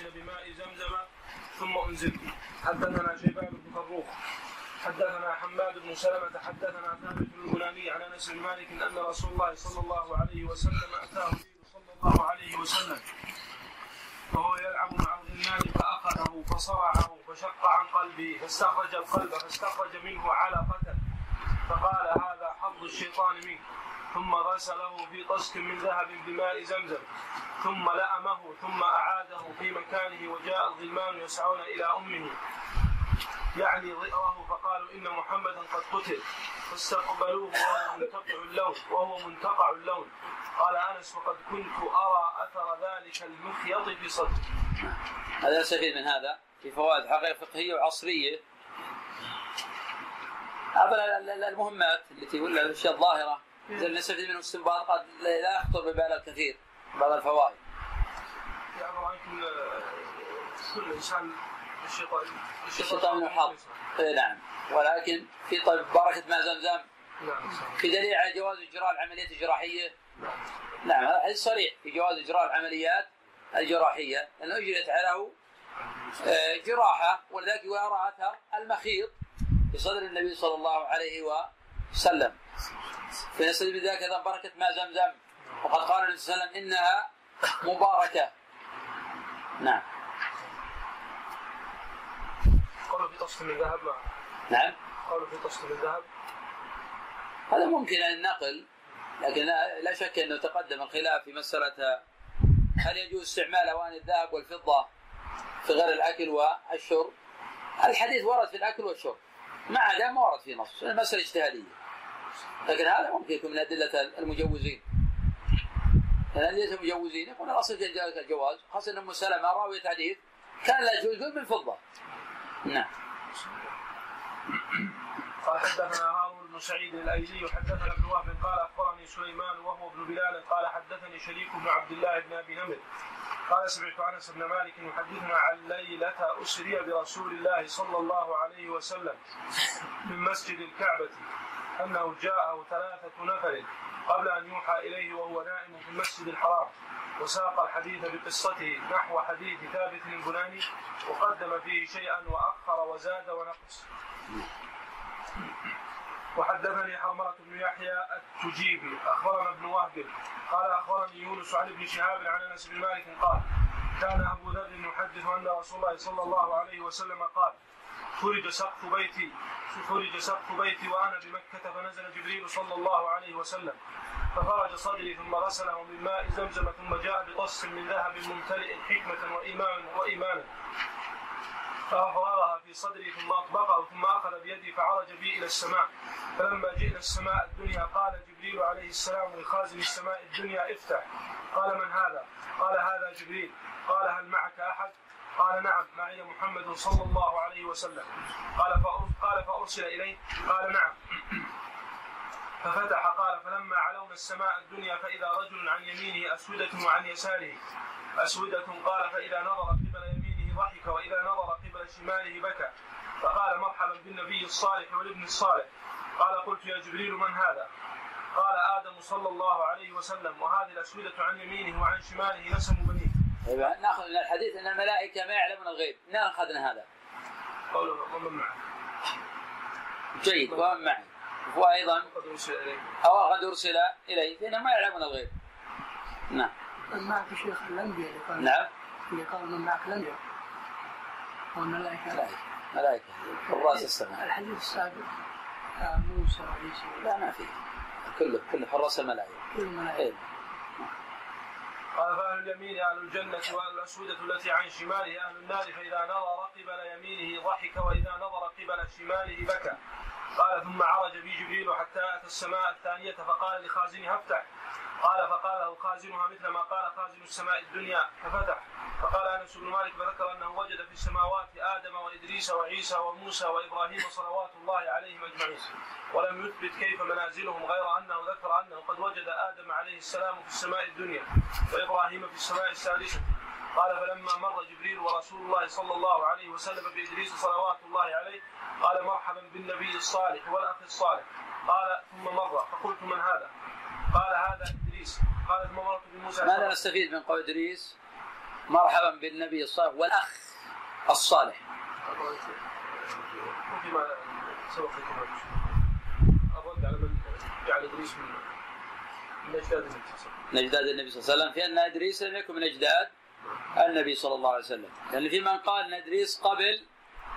فاغتسل بماء زمزم ثم أنزل. حدثنا شيبان بن فروخ حدثنا حماد بن سلمة حدثنا ثابت بن البناني عن أنس بن مالك إن رسول الله صلى الله عليه وسلم أتاه صلى الله عليه وسلم. وهو يلعب مع الغلمان فأخذه فصرعه فشق عن قلبه فاستخرج القلب فاستخرج منه علقة. فقال هذا حظ الشيطان منك. ثم غسله في طسك من ذهب بماء زمزم ثم لأمه ثم أعاده في مكانه وجاء الغلمان يسعون إلى أمه. يعني ظئره فقالوا إن محمدا قد قتل فاستقبلوه وهو منتقع اللون وهو منتقع اللون. قال أنس وقد كنت أرى أثر ذلك المخيط في صدري. هذا نستفيد من هذا في فوائد حقيقة فقهية وعصرية. هذا المهمات التي ولا الاشياء الظاهره اذا نستفيد منه استنباط قد لا يخطر ببال الكثير بعض الفوائد. يعني كل إنسان الشيطان الشيطان من الحظ اي نعم. ولكن في طيب بركة ماء زمزم. نعم في دليل على جواز إجراء العمليات الجراحية. نعم. هذا حديث صريح. في جواز إجراء العمليات الجراحية لأنه أجريت عليه آه، جراحة ولذلك يرى أثر المخيط في صدر النبي صلى الله عليه وسلم. فيستدل بذلك أيضا بركة ماء زمزم. وقد قال النبي صلى الله عليه وسلم إنها مباركة. نعم. قالوا في طست من ذهب نعم. قالوا في طست من ذهب هذا ممكن النقل لكن لا شك أنه تقدم الخلاف في مسألة هل يجوز استعمال أواني الذهب والفضة في غير الأكل والشرب؟ الحديث ورد في الأكل والشرب. ما عدا ما ورد في نص. المسألة اجتهادية. لكن هذا ممكن يكون من أدلة المجوزين. من أدلة المجوزين. يكون الأصل في ذلك الجواز خاصة أن أم سلمة راوية حديث كان لا يجوز من فضة. نعم. قال حدثنا هارون بن سعيد الأيلي وحدثنا ابن وهب قال أخبرني سليمان وهو ابن بلال قال حدثني شريك بن عبد الله بن أبي نمر. قال سمعت أنس بن مالك يحدثنا عن ليلة أسري برسول الله صلى الله عليه وسلم من مسجد الكعبة. انه جاءه ثلاثة نفر قبل أن يوحى إليه وهو نائم في المسجد الحرام. وساق الحديث بقصته نحو حديث ثابت البناني وقدم فيه شيئا وأخر وزاد ونقص. وحدثني حرملة بن يحيى التجيبي أخبرنا ابن وهب قال أخبرني يونس عن ابن شهاب عن أنس بن مالك قال كان أبو ذر يحدث أن رسول الله صلى الله عليه وسلم قال فرج سقف بيتي فرج سقف بيتي وأنا بمكة فنزل جبريل صلى الله عليه وسلم. ففرج صدري ثم غسله من ماء زمزم ثم جاء بطس من ذهب ممتلئ حكمة وإيمانا وإيمانا. فأفرغها في صدري ثم أطبقه ثم أخذ بيدي فعرج بي إلى السماء. فلما جئنا السماء الدنيا قال جبريل عليه السلام لخازن السماء الدنيا افتح. قال من هذا؟ قال هذا جبريل. قال هل معك أحد؟ قال نعم معي محمد صلى الله عليه وسلم. قال قال فأرسل إليه قال نعم. ففتح قال فلما علونا السماء الدنيا فإذا رجل عن يمينه أسودة وعن يساره أسودة قال فإذا نظر قبل يمينه ضحك وإذا نظر قبل شماله بكى. فقال مرحبا بالنبي الصالح والابن الصالح. قال قلت يا جبريل من هذا؟ قال آدم صلى الله عليه وسلم. وهذه الأسودة عن يمينه وعن شماله نسم طيب نأخذ من الحديث إن الملائكة ما يعلمون الغيب، من أخذنا هذا؟ قوله ومن معه جيد ومن معي. وأيضا أو قد ارسل اليه فإنهم ما يعلمون الغيب. نعم. من معك شيخ الأنبياء اللي قال؟ نعم. اللي قال من معك الأنبياء. والملائكة. ملائكة. ملائكة. حراس السماء الحديث السابق آه، موسى وعيسى لا ما في. كله كله حراس الملائكة. كل الملائكة. إيه. قال فأهل اليمين أهل الجنة وأهل الأسودة التي عن شماله أهل النار فإذا نظر قبل يمينه ضحك وإذا نظر قبل شماله بكى. قال ثم عرج بي جبريل حتى أتى السماء الثانية فقال لخازنها افتح. قال فقال له خازنها مثل ما قال خازن السماء الدنيا ففتح فقال أنس بن مالك فذكر أنه وجد في السماوات آدم وإدريس وعيسى وموسى وإبراهيم صلوات الله عليهم أجمعين. ولم يثبت كيف منازلهم غير أنه ذكر أنه قد وجد آدم عليه السلام في السماء الدنيا وإبراهيم في السماء السادسه قال فلما مر جبريل ورسول الله صلى الله عليه وسلم بإدريس صلوات الله عليه قال مرحبا بالنبي الصالح والأخ الصالح. قال ثم مر فقلت من هذا؟ قال هذا إدريس. مررت بموسى ماذا نستفيد من قول إدريس؟ مرحبا بالنبي الصالح والأخ الصالح. سبق الرد على من جعل إدريس من من أجداد النبي صلى الله عليه وسلم. من أجداد النبي صلى الله عليه وسلم. في أن إدريس لم يكن من أجداد النبي صلى الله عليه وسلم. لأن في من قال أن إدريس قبل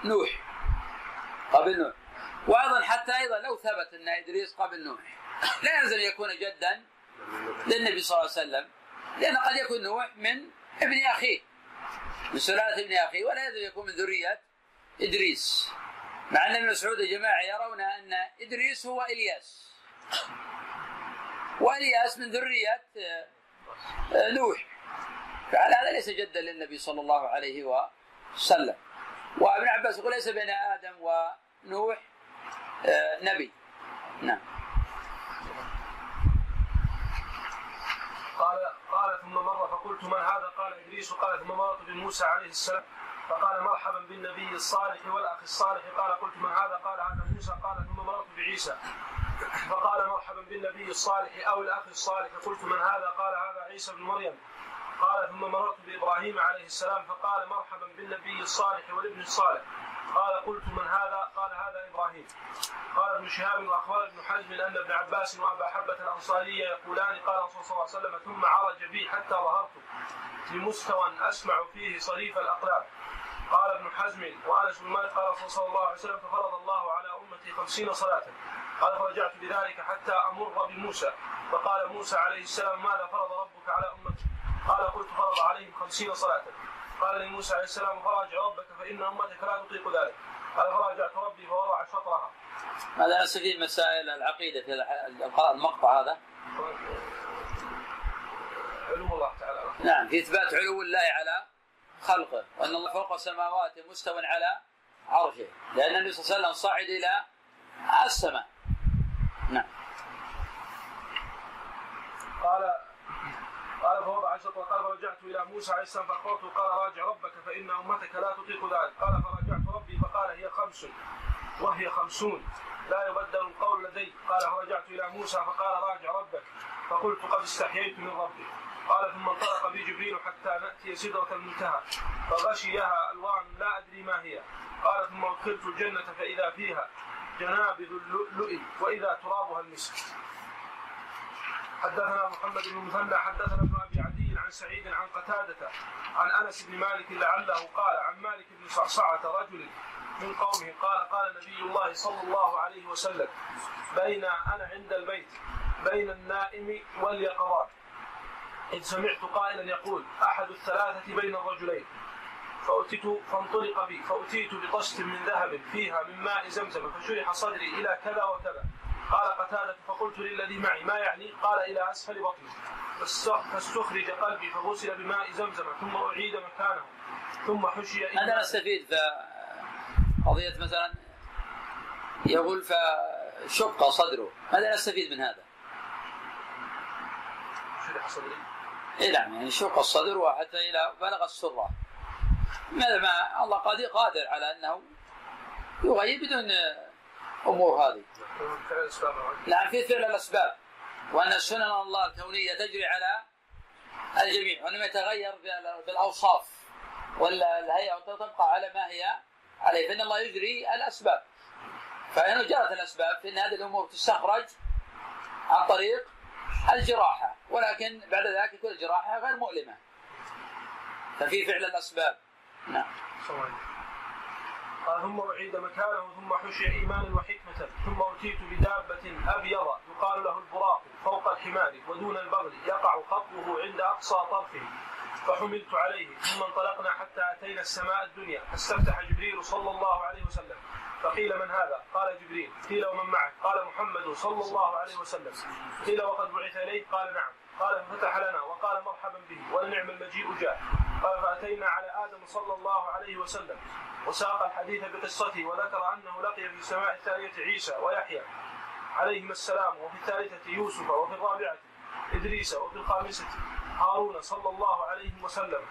نوح. قبل نوح. وأيضا حتى أيضا لو ثبت أن إدريس قبل نوح. لا يلزم يكون جدا للنبي صلى الله عليه وسلم. لأن قد يكون نوح من ابن أخيه. من سلاله ابن أخيه ولا يلزم يكون من ذرية إدريس. مع أن ابن مسعود يا جماعة يرون أن إدريس هو إلياس. وإلياس من ذرية آه، نوح. فعلى هذا ليس جدا للنبي صلى الله عليه وسلم. وابن عباس يقول ليس بين آدم ونوح آه، نبي. نعم. قال قال ثم مر فقلت من هذا؟ قال إدريس. قال ثم مررت بموسى عليه السلام فقال مرحبا بالنبي الصالح والأخ الصالح. قال قلت من هذا؟ قال هذا موسى. قال ثم مررت بعيسى. فقال مرحبا بالنبي الصالح أو الأخ الصالح. قلت من هذا؟ قال هذا عيسى بن مريم. قال ثم مررت بإبراهيم عليه السلام فقال مرحبا بالنبي الصالح والابن الصالح. قال قلت من هذا؟ قال هذا إبراهيم. قال ابن شهاب واخبر ابن حزم أن ابن عباس وأبا حبة الانصاري يقولان قال صلى الله عليه وسلم ثم عرج بي حتى ظهرت لمستوى أسمع فيه صريف الأقلام. قال ابن حزم وأنس بن مالك قال صلى الله عليه وسلم ففرض الله على أمتي خمسين صلاة قال فرجعت بذلك حتى أمر بموسى. فقال موسى عليه السلام ماذا فرض ربك على أمتي؟ قال قلت فرض عليهم خمسين صلاة. قال لموسى عليه السلام فراجع ربك فإن أمتك لا تطيق ذلك. قال فراجعت ربي فوضع شطرها. هذا نستفيد مسائل العقيدة في المقطع هذا. علوم الله تعالى. نعم في إثبات علو الله على خلقه وأن الله فوق السماوات مستو على عرشه لأن النبي صلى الله عليه وسلم صعد إلى السماء. نعم. قال قال فوضع شطرة قال فرجعت إلى موسى عليه السلام فاخبرته قال راجع ربك فإن أمتك لا تطيق ذلك. قال فرجعت ربي فقال هي خمس وهي خمسون. لا يبدل القول لدي. قال فرجعت إلى موسى فقال راجع ربك. فقلت قد استحييت من ربي. قال ثم انطلق بي جبريل حتى نأتي سدرة المنتهى. فغشيها ألوان لا أدري ما هي. قال ثم أدخلت الجنة فإذا فيها جنابذ اللؤلؤ وإذا ترابها المسك. حدثنا محمد بن مثنى حدثنا ابن عن سعيد عن قتادة عن أنس بن مالك لعله قال عن مالك بن صعصعة رجل من قومه قال قال نبي الله صلى الله عليه وسلم بين أنا عند البيت بين النائم واليقظان إذ سمعت قائلا يقول أحد الثلاثة بين الرجلين. فأتيت فانطلق بي فأتيت بطشت من ذهب فيها من ماء زمزم فشرح صدري إلى كذا وكذا. قال قتادة فقلت للذي معي ما يعني؟ قال إلى أسفل بطني. فاستخرج قلبي فغسل بماء زمزم ثم أعيد مكانه ثم حشي هذا نستفيد ف قضية مثلا يقول فشق صدره ماذا نستفيد من هذا؟ شرح صدري اي نعم يعني شق الصدر وحتى إلى بلغ السرة. ماذا ما الله قادر قادر على أنه يغيب بدون امور هذه. نعم في فعل الأسباب. وأن سنن الله الكونية تجري على الجميع وإنما يتغير بالأوصاف ولا الهيئه تبقى على ما هي عليه. فإن الله يجري الأسباب. فإن جرت الأسباب فإن هذه الأمور تستخرج عن طريق الجراحة. ولكن بعد ذلك يكون الجراحة غير مؤلمة. ففي فعل الأسباب. نعم. قال ثم أعيد مكانه ثم حشي إيمانا وحكمة ثم أتيت بدابة أبيض يقال له البراق فوق الحمار ودون البغل يقع خطوه عند أقصى طرفه فحملت عليه ثم انطلقنا حتى أتينا السماء الدنيا فاستفتح جبريل صلى الله عليه وسلم فقيل من هذا؟ قال جبريل قيل ومن معك؟ قال محمد صلى الله عليه وسلم قيل وقد بعث إليه؟ قال نعم قال ففتح لنا وقال مرحبا به ونعم المجيء جاء. قال فأتينا على آدم صلى الله عليه وسلم. وساق الحديث بقصته وذكر أنه لقي في السماء الثانية عيسى ويحيى. عليهما السلام وفي الثالثة يوسف وفي الرابعة إدريس وفي الخامسة هارون صلى الله عليه وسلم.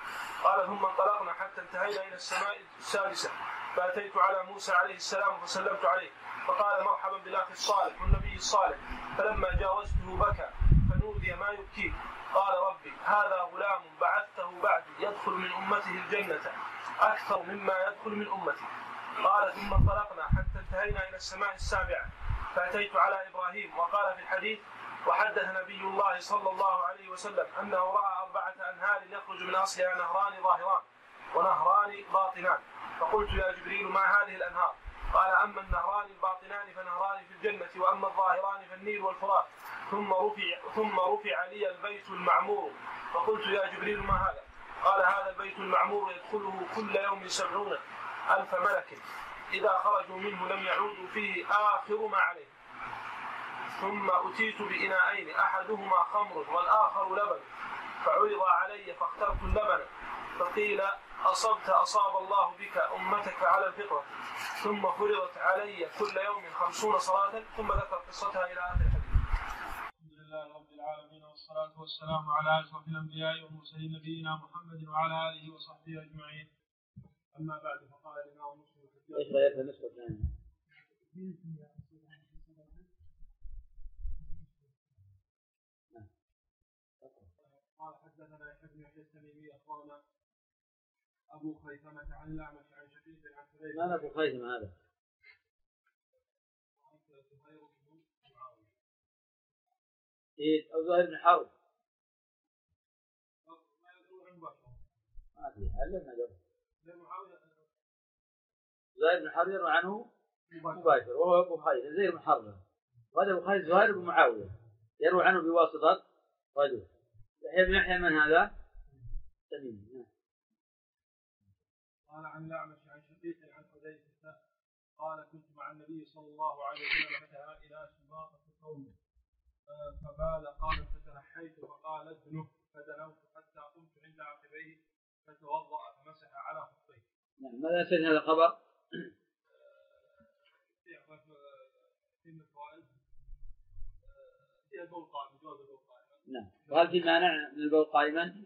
قال ثم انطلقنا حتى انتهينا إلى السماء السادسة. فأتيت على موسى عليه السلام فسلمت عليه. فقال مرحبا بالأخ الصالح والنبي الصالح. فلما جاوزته بكى. نودي ما يبكيك قال ربي هذا غلام بعثته بعدي يدخل من أمته الجنة أكثر مما يدخل من أمتي. قال ثم انطلقنا حتى انتهينا إلى السماء السابعة. فأتيت على إبراهيم وقال في الحديث وحدث نبي الله صلى الله عليه وسلم أنه رأى أربعة أنهار يخرج من أصلها نهران ظاهران ونهران باطنان. فقلت يا جبريل ما هذه الأنهار؟ قال أما النهران الباطنان فنهران في الجنة وأما الظاهران فالنيل والفرات. ثم رفع ثم رفع لي البيت المعمور. فقلت يا جبريل ما هذا؟ قال هذا البيت المعمور يدخله كل يوم سبعون ألف ملك. إذا خرجوا منه لم يعودوا فيه آخر ما عليه. ثم أتيت بإناءين أحدهما خمر والآخر لبن. فعرض علي فاخترت اللبن فقيل أصبت أصاب الله بك أمتك على الفطرة ثم فرضت علي كل يوم خمسون صلاة ثم ذكر قصتها إلى آخر الحديث. الحمد لله رب العالمين والصلاة والسلام على أشرف الأنبياء والمرسلين نبينا محمد وعلى آله وصحبه أجمعين. أما بعد فقال الإمام مسلم إيش النسخة الثانية؟ قال حدثنا يحيى بن يحيى التميمي أخبرنا أبو خيثمة عن الأعمش عن شقيق عن حذيفه ما أبو خيثم هذا؟ إيه أو زهير بن حرب. ما في علمنا قبل زهير بن حرب يروي عنه مباشر وهو أبو خالد زهير بن حرب. وهذا أبو خالد زهير بن معاوية. يروي عنه بواسطة رجل. يحيى بن يحيى من هذا؟ تميم نعم قال عن الاعمش عن شقيق عن حذيفه قال كنت مع النبي صلى الله عليه وسلم فانتهى إلى سباقه قوم فبال قال فتنحيت فقال ادنه فدنوت حتى قمت عند عقبيه فتوضا فمسح على خفيه. نعم ماذا يفيد هذا الخبر؟ نعم وهل في مانع من البول قائما؟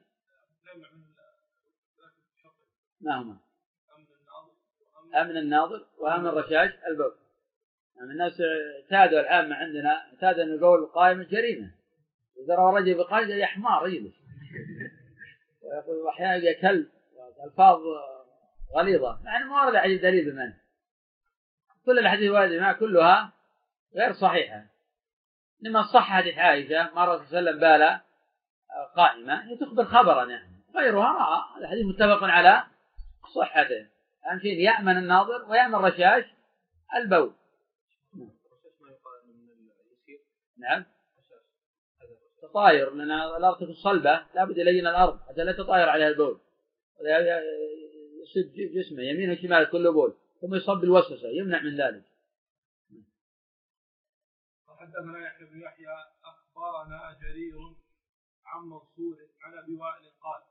ما هما؟ آمن الناظر وآمن الرشاش البول. يعني الناس اعتادوا العامة عندنا اعتادوا أن البول القائم جريمة إذا رأى رجل بقائد يا حمار يجلس. ويقول أحيانا يا كلب ألفاظ غليظة. مع أنه ما ورد عليه دليل بمن كل الأحاديث الواردة معه كلها غير صحيحة. إنما صح حديث عائشة مرة صلى الله عليه وسلم بال قائمة. هي تخبر خبرا يعني. غيرها رأى. الحديث متفق على صحته. أهم شيء يأمن الناظر ويأمن الرشاش البول. نعم. تطاير لأن الأرض تكون صلبة لابد يلين الأرض حتى لا تطاير عليها البول. يسد جسمه يمين وشمال كله بول ثم يصب الوسوسة يمنع من ذلك. حدثنا يحيى بن يحيى أخبرنا جرير عن منصور عن أبي وائل قال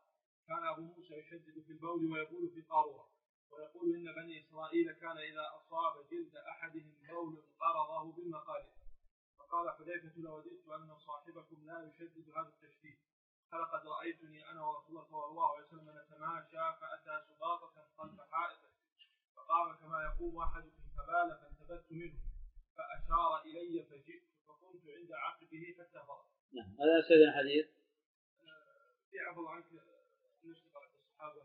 كان أبو موسى يشدد في البول ويقول في قارورة. ويقول إن بني إسرائيل كان إذا أصاب جلد أحدهم بول قرضه بالمقالب فقال حذيفة لوددت أن صاحبكم لا يشدد هذا التشديد فلقد رأيتني أنا ورسول الله صلى الله عليه وسلم نتماشى فأتى سباطة خلف حائط. فقام كما يقوم احدكم فبال فانتبهت منه فأشار إلي فجئت فقمت عند عقبه حتى فرغ نعم هذا سيدنا الحديث. في عفو عنك نشتغل على الصحابه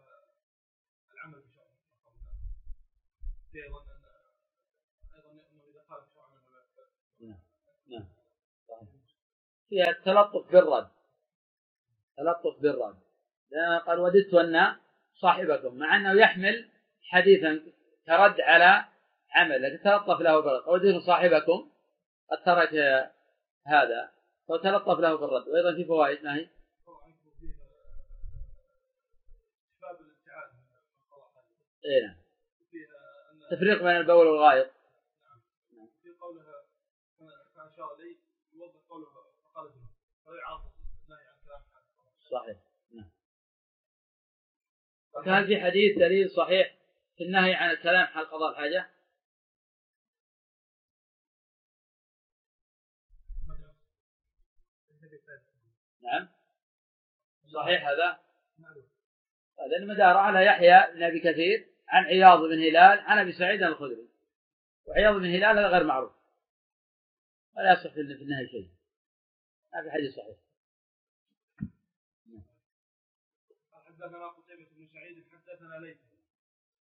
العمل بشرع في نعم نعم. فيها التلطف بالرد. تلطف بالرد. لأن قال وددت أن صاحبكم مع أنه يحمل حديثا كرد على عمل لكن تلطف له بالرد. وددت صاحبكم قد ترك هذا فتلطف له بالرد. وأيضا في فوائد ما هي؟ اي نعم. تفريق بين البول والغائط في قولها كان يوضح قوله فقال صحيح. نعم. وكان في حديث دليل صحيح في النهي عن الكلام حال قضاء الحاجة؟ نعم. صحيح هذا؟ لأن مدار على يحيى بن أبي كثير. عن عياض بن هلال عن أبي سعيد الخدري. وعياض بن هلال هذا غير معروف. ولا يصح في النهايه شيء. ما في حديث صحيح. حدثنا قتيبة بن سعيد حدثنا ليث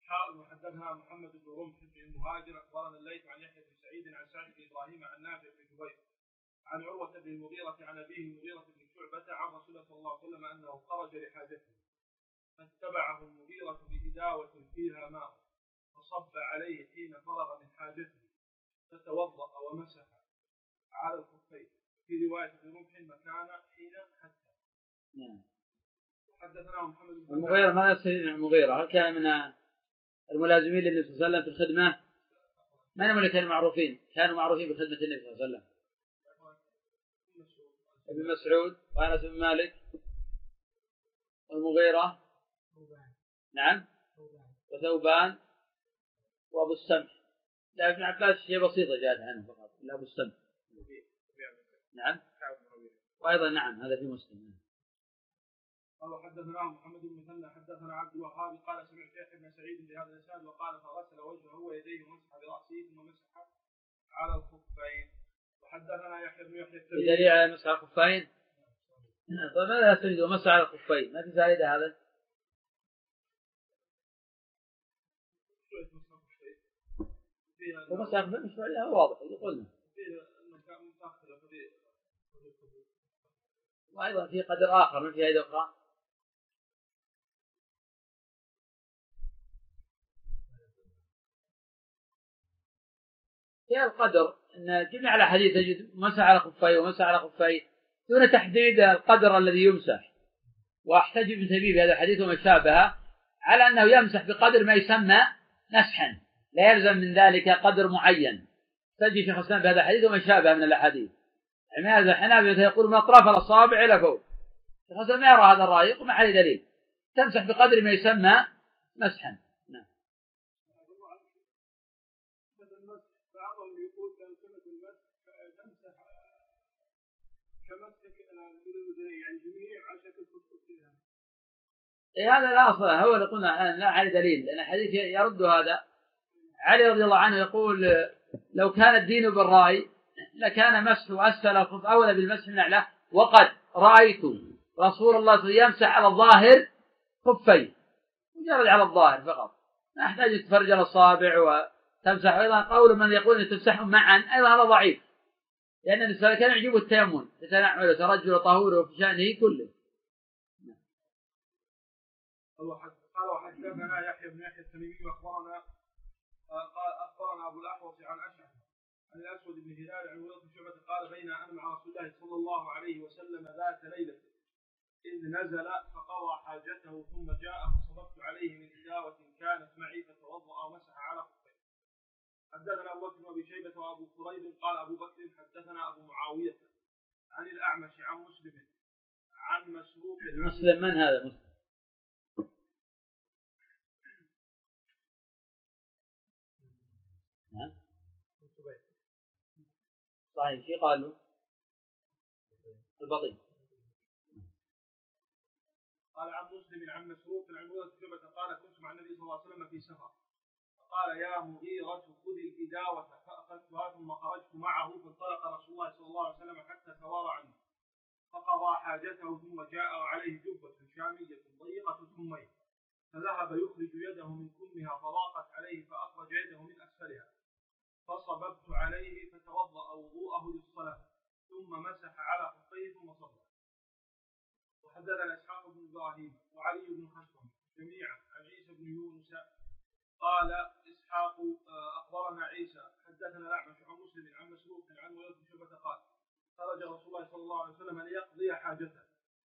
حاء وحدثنا محمد بن رمح بن مهاجر اخبرنا الليث عن يحيى بن سعيد عن سعد بن إبراهيم عن نافع بن جبير عن عروة بن المغيرة عن أبيه المغيرة بن شعبة عن رسول الله صلى الله عليه وسلم أنه خرج لحاجته. فاتبعه المغيرة بإداوة فيها ماء فصب عليه حين فرغ من حاجته فتوضأ ومسح على الخفين. في رواية ابن رمح مكان حين حتى نعم. حدثنا محمد بن المغيرة ما يستفيد من المغيرة؟ هل كان من الملازمين للنبي صلى الله عليه وسلم في الخدمة؟ من هم اللي كانوا معروفين؟ كانوا معروفين بخدمة النبي صلى الله عليه وسلم. ابن مسعود وأنس بن مالك والمغيرة. نعم. وثوبان وأبو السمح. لا ابن عباس شيء بسيطة جاءت عنه فقط إلا أبو السمح. نعم. وأيضا نعم هذا في مسلم. قال حدثنا محمد بن مثنى حدثنا عبد الوهاب قال سمعت يحيى بن سعيد بهذا الإسناد وقال فغسل وجهه ويديه ومسح برأسه ثم مسح على الخفين. وحدثنا يحيى بن يحيى التميمي بدليل على مسح الخفين؟ طيب ماذا تريد؟ ومسح على الخفين. ما في فائدة هذا؟ ومسح الخفين مش فائدة واضح اللي قلنا. وأيضا في قدر آخر ما في فائدة أخرى. في القدر إن جميع الأحاديث تجد مسح على خفيه ومسح على خفيه دون تحديد القدر الذي يمسح. واحتج ابن تيمية بهذا الحديث وما شابهه على أنه يمسح بقدر ما يسمى مسحا. لا يلزم من ذلك قدر معين. تجد شيخ الإسلام بهذا الحديث وما شابه من الأحاديث. هذا الحنابلة يقول من أطراف الأصابع إلى فوق. شيخ الإسلام ما يرى هذا الرأي يقول ما عليه دليل. تمسح بقدر ما يسمى مسحا. نعم. إيه هذا لا هو اللي قلنا لا عليه دليل. لأن الحديث يرد هذا. علي رضي الله عنه يقول لو كان الدين بالرأي لكان مسح اسفل الخف أولى بالمسح من اعلاه وقد رأيت رسول الله صلى الله عليه وسلم يمسح على الظاهر خفيه مجرد على الظاهر فقط. ما يحتاج تفرج الاصابع وتمسح. أيضا قول من يقول تمسحهم معا أيضا هذا ضعيف. لأن النساء كان يعجبه التيمم يتنعل وترجل طهوره في شأنه كله. قال وحد- قال وحدثنا يحيى بن يحيى التميمي وأخبرنا قال أخبرنا أبو الأحوص عن أشعث عن الأسود بن هلال عن ولد شعبه قال بين أنا مع رسول الله صلى الله عليه وسلم ذات ليلة إذ نزل فقضى حاجته ثم جاء فصببت عليه من إداوة كانت معي فتوضأ ومسح على خفيه. حدثنا أبو بكر وأبي شيبة وأبو كريب قال أبو بكر حدثنا أبو معاوية عن الأعمش عن مسلم عن مسروق مسلم من هذا مسلم نعم صحيح. شي قالوا؟ البطيء قال عن مسلم عن مسروق عن شعبة قال كنت مع النبي صلى الله عليه وسلم في سفر. فقال يا مغيرة خذ الإداوة فأخذتها ثم خرجت معه فانطلق رسول الله صلى الله عليه وسلم حتى توارى عني فقضى حاجته ثم جاء وعليه جبة شامية ضيقة الكمين فذهب يخرج يده من كمها فضاقت عليه فأخرج يده من أسفلها. فصببت عليه فتوضأ وضوءه للصلاة ثم مسح على خفيه ثم صلى. وحدثنا إسحاق بن إبراهيم وعلي بن خشرم جميعا عن عيسى بن يونس قال إسحاق آه، أخبرنا عيسى حدثنا الأعمش عن مسلم عن مسروق عن ولد بن شعبه قال خرج رسول الله صلى الله عليه وسلم ليقضي حاجته.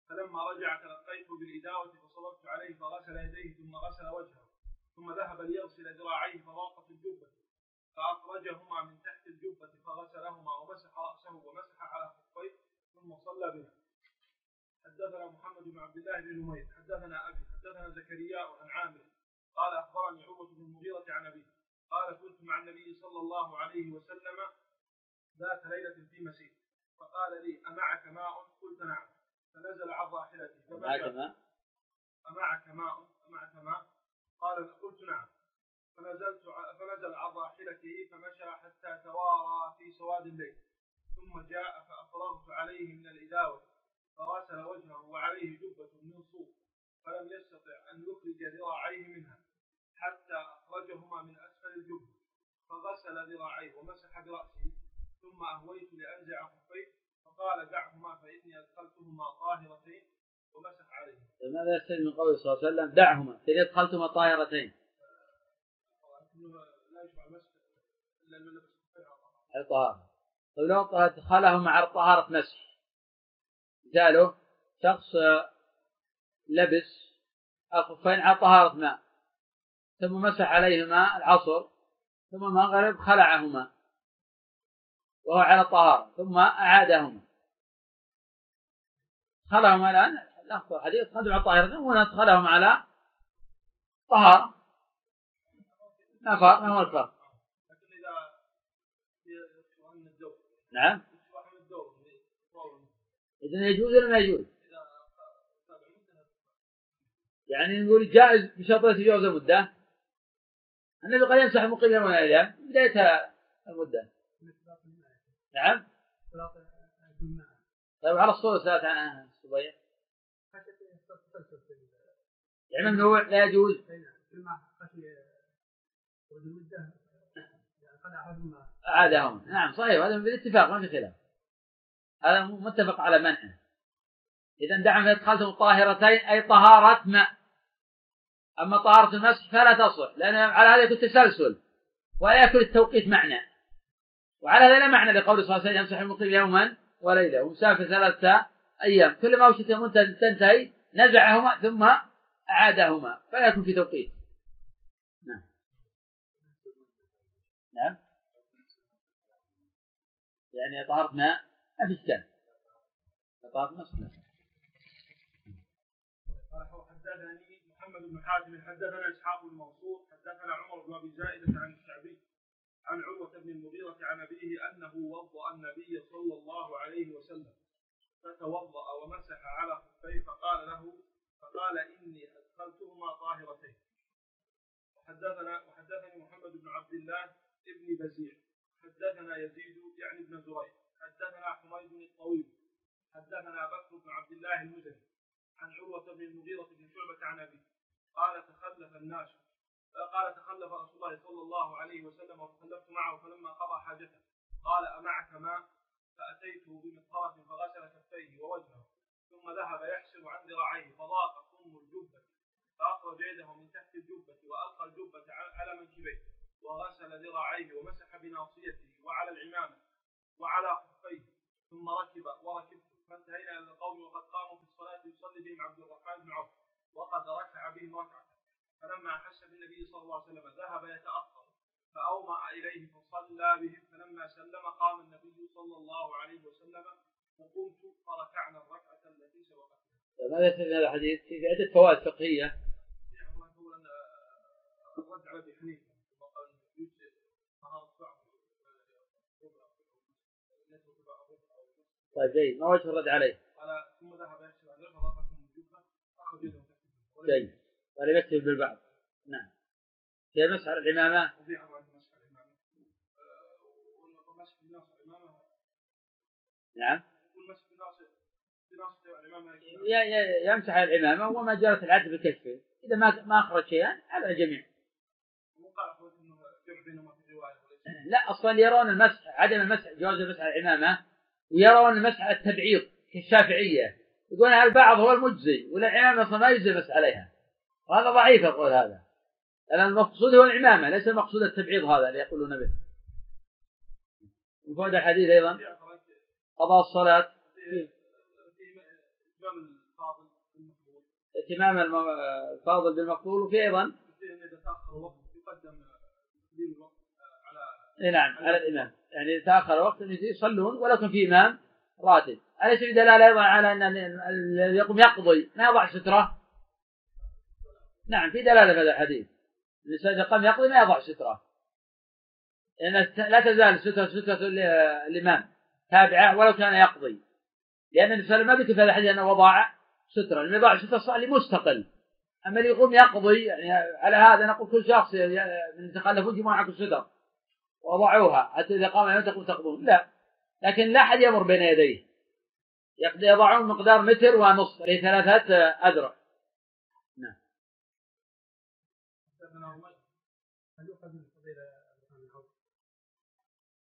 فلما رجع تلقيته بالإداوة فصببت عليه فغسل يديه ثم غسل وجهه ثم ذهب ليغسل ذراعيه فضاقت الجبة. فأخرجهما من تحت الجبة فغسلهما ومسح رأسه ومسح على خفيه ثم صلى بنا حدثنا محمد بن عبد الله بن نمير حدثنا أبي حدثنا زكريا عن عامر. قال أخبرني عروة بن المغيرة عن ابي قال كنت مع النبي صلى الله عليه وسلم ذات ليلة في مسير. فقال لي أمعك ماء؟ قلت نعم. فنزل عن راحلتي معك فمشى ما أمعك ماء؟ أمعك ماء؟ قال قلت نعم. فنزلت فنزل عن راحلته فمشى حتى توارى في سواد الليل ثم جاء فأفرغت عليه من الإداوة فغسل وجهه وعليه جبة من صوف فلم يستطع أن يخرج ذراعيه منها حتى أخرجهما من أسفل الجبة فغسل ذراعيه ومسح برأسه ثم أهويت لأنزع خفيه فقال دعهما فإني أدخلتهما طاهرتين ومسح عليه. ماذا يستفيد من قوله صلى الله عليه وسلم دعهما فإن أدخلتهما طاهرتين. لا يشبع المسح إلا الملبس الطهارة. طيب لو أدخله مع طهارة مسح مثاله شخص لبس الخفين على طهارة ماء ثم مسح عليهما العصر ثم المغرب خلعهما وهو على طهارة ثم أعادهما. خلعهما الآن الأخطر حديث خلعوا على طاهرة هنا أدخلهم على طهارة. فرق ما هو الفرق. نعم. إذا يجوز ولا ما يجوز؟ يعني نقول جائز بشرط تجاوز المدة. النبي قد يمسح يوم الأيام بداية المدة. نعم. طيب على الصورة سألت عنها الصبية يعني ممنوع لا يجوز. أعادهم. نعم صحيح هذا بالاتفاق ما في خلاف. هذا متفق على منعه إذا دعم أدخلتم الطاهرتين أي طهارة ماء أما طهارة المسح فلا تصح لأن على هذا يكون تسلسل ولا يكون التوقيت معنى. وعلى هذا لا معنى لقول صلى الله عليه وسلم يمسح يوما وليلة ومسافر ثلاثة أيام. كل ما وشت يوم تنتهي نزعهما ثم أعادهما فلا يكون في توقيت. نعم. نعم. يعني طهارة ماء ما في إشكال طهارة مسح حدثني محمد بن حاتم حدثنا إسحاق بن منصور حدثنا عمر بن أبي زائدة عن الشعبي عن عروة بن المغيرة عن أبيه أنه وضأ النبي صلى الله عليه وسلم فتوضأ ومسح على خفيه فقال له فقال إني أدخلتهما طاهرتين. وحدثنا وحدثني محمد بن عبد الله ابن بزيع. حدثنا يزيد يعني ابن زريع حدثنا حميد الطويل حدثنا بكر بن عبد الله المزني عن عروة بن المغيرة بن شعبة عن أبيه قال تخلف الناس قال تخلف رسول الله صلى الله عليه وسلم وتخلفت معه فلما قضى حاجته قال أمعك ماء؟ فأتيته بمطهرة فغسل كفيه ووجهه ثم ذهب يحسر عن ذراعيه فضاق ثم الجبة فأخرج يده من تحت الجبة وألقى الجبة على منكبيه. وغسل ذراعيه ومسح بناصيته وعلى العمامة وعلى خفيه ثم ركب وركبت فانتهينا إلى القوم وقد قاموا في الصلاة يصلي بهم عبد الرحمن بن عوف وقد ركع بهم ركعة فلما احس بالنبي صلى الله عليه وسلم ذهب يتأخر فأومأ إليه فصلى بهم فلما سلم قام النبي صلى الله عليه وسلم وقمت فركعنا الركعة التي سبقتها. ماذا يستفيد هذا الحديث؟ في عدة فوائد فقهية. الرد على ابي حنيفة طيب جيد. ما وجه الرد عليه؟ قال ثم ذهب يحسب عن الجبة أخذ يده جيد. قال يكتب بالبعض. نعم. في مسح العمامة وفي مسح العمامة والمسح بناصر العمامة نعم يمسح العمامة وما جرت العدل بكشفه إذا ما ما أخرج شيئا على الجميع. لا أصلا يرون المسح عدم المسح جواز المسح على العمامة ويرون المسح على التبعيض كالشافعية. يقولون البعض هو المجزي والعمامه أصلا ما يجزي المسح عليها؟ وهذا ضعيف القول هذا. المقصود هو العمامة ليس المقصود التبعيض هذا اللي يقولون به. من فوائد الحديث أيضا؟ قضاء الصلاة. اتمام الفاضل بالمقبول وفي أيضا؟ اي نعم على الإمام. يعني تأخر وقت يصلون ولو كان في إمام راتب. أليس في دلاله أيضا على أن الذي يقوم يقضي؟ ما يضع سترة؟ نعم في دلالة في هذا الحديث. الإنسان إذا قام يقضي ما يضع سترة. لأن لا تزال سترة سترة الإمام تابعة ولو كان يقضي. لأن النبي صلى الله عليه وسلم ما ذكر في هذا الحديث أنه وضع سترة. لم يضع سترة صار مستقل أما اللي يقوم يقضي يعني على هذا نقول كل شخص من تخلفون جمعوا معكم ستر وضعوها. حتى إذا قام يوم تقوم تقضون لا. لكن لا أحد يمر بين يديه. يضعون مقدار متر ونصف. أي ثلاثة أذرع. هل يؤخذ من الفضيلة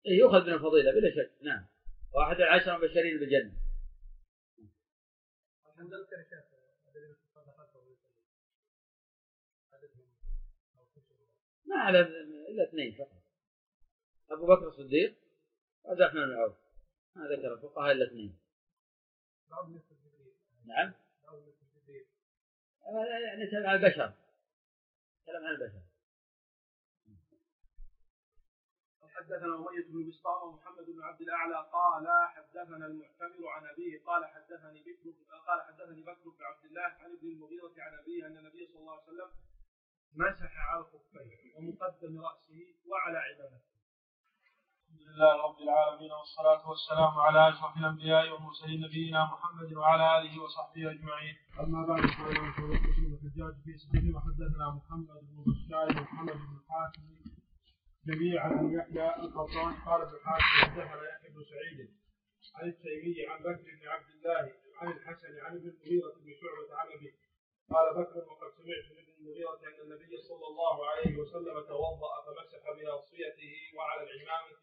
إيه يؤخذ من الفضيلة بلا شك. نعم. واحد العشرة مبشرين بالجنة ما على إلا اثنين فقط. أبو بكر الصديق الرحمن بن عوف ما ذكر الفقهاء إلا اثنين. نعم. يعني كلام عن البشر. كلام عن البشر. حدثنا أمية بن بسطام ومحمد بن عبد الأعلى قال حدثنا المعتمر عن أبيه قال حدثني بكر قال حدثني بكر بن عبد الله عن ابن المغيرة عن أبيه أن النبي صلى الله عليه وسلم مسح على الخفين ومقدم رأسه وعلى عبادته الحمد لله رب العالمين والصلاة والسلام على أشرف الأنبياء والمرسلين نبينا محمد وعلى آله وصحبه أجمعين. أما بعد قال الحجاج في صحيح وحدثنا محمد بن بشار ومحمد بن حاتم جميعا عن يحيى القطان قال ابن حاتم حدثنا يحيى بن سعيد عن التيمي عن بكر بن عبد الله عن الحسن عن ابن المغيرة بن شعبة عن أبيه قال بكر وقد سمعت من المغيرة أن النبي صلى الله عليه وسلم توضأ فمسح بناصيته وعلى العمامة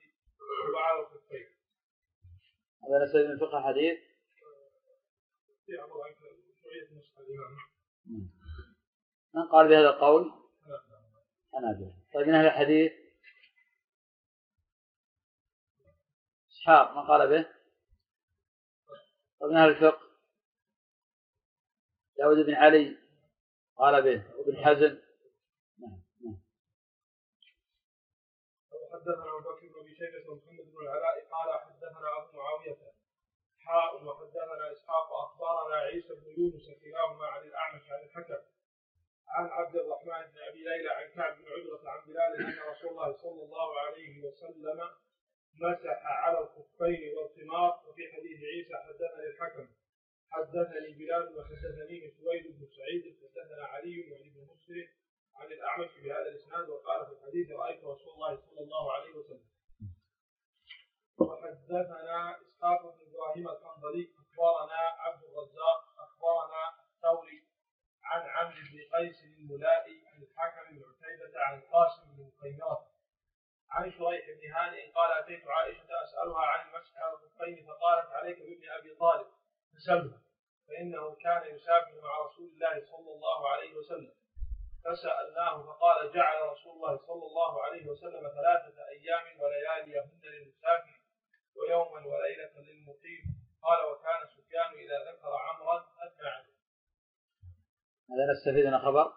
وعلى الخفين. هذا نسأل من فقه الإمام. من قال بهذا القول؟ حنابلة. طيب من أهل الحديث؟ إسحاق من قال به؟ طيب من أهل الفقه؟ داود بن علي قال به وابن حزم نعم نعم حدثنا أبو بكر بن ابي شيبه ومحمد بن العلاء قال حدثنا أبو معاوية حاء وحدثنا إسحاق اخبرنا عيسى بن يونس كلاهما عن الأعمش عن الحكم. عن عبد الرحمن بن أبي ليلى عن كعب بن عجرة عن بلال أن رسول الله صلى الله عليه وسلم مسح على الخفين والخمار وفي حديث عيسى حدثني الحكم. حدثني بلال وحدثني سويد بن سعيد حدثنا علي وعن ابن مسلم عن الأعمش بهذا الإسناد وقال في الحديث رأيت رسول الله صلى الله عليه وسلم وحدثنا إسحاق بن إبراهيم الحنظلي اخبرنا عبد الرزاق اخبرنا الثوري عن عمرو بن قيس الملائي عن الحكم بن عتيبة عن القاسم بن مخيمرة عن شريح بن هانئ قال أتيت عائشة أسألها عن المسح على الخفين فقالت عليك بابن أبي طالب. فسلم فإنه كان يسافر مع رسول الله صلى الله عليه وسلم. فسألناه فقال جعل رسول الله صلى الله عليه وسلم ثلاثة أيام ولياليهن للمسافر. ويوما وليلة للمقيم. قال وكان سفيان إذا ذكر عمرا عليه. هذا نستفيد من خبر؟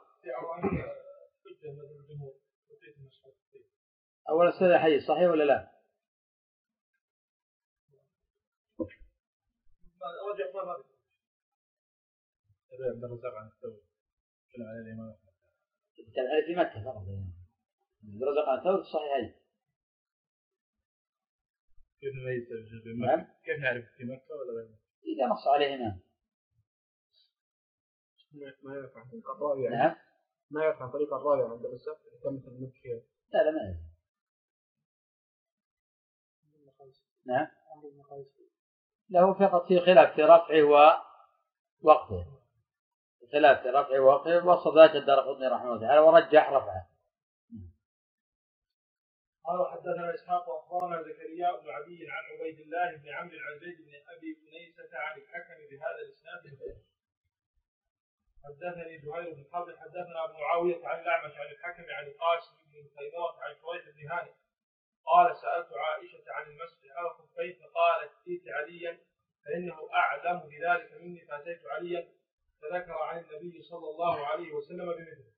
أول أستاذ الحديث صحيح ولا لا؟ رجع ما عبد الرزاق عن الثوري تكلم عليه الإمام أحمد. تكلم في مكة فقط. عبد الرزاق عن الثوري الصحيحين كيف نميز مكه؟ نعم. كيف نعرف في مكة ولا غير مكة؟ إذا نص عليه امام ما يعرف عن طريق الرابع نعم. ما يعرف عن طريق الرابع عند الرزاق كم مثل المكي لا لا ما يعرف نعم. له فقط في خلاف في رفعه ووقفه خلاف في رفعه ووقفه وصف ذاك الدار قطني رحمه الله تعالى ورجح رفعه. قال حدثنا إسحاق وأخبرنا زكريا بن عدي عن عبيد الله بن عمرو عن زيد بن أبي انيسه عن الحكم بهذا الإسناد. حدثني زهير بن حرب حدثنا أبو معاوية عن الاعمش عن الحكم عن القاسم بن خيرات عن شريح بن هانئ. قال سألت عائشة عن المسح على الخفين فقالت ائت عليا فإنه أعلم بذلك مني فأتيت عليا فذكر عن النبي صلى الله عليه وسلم بمثله.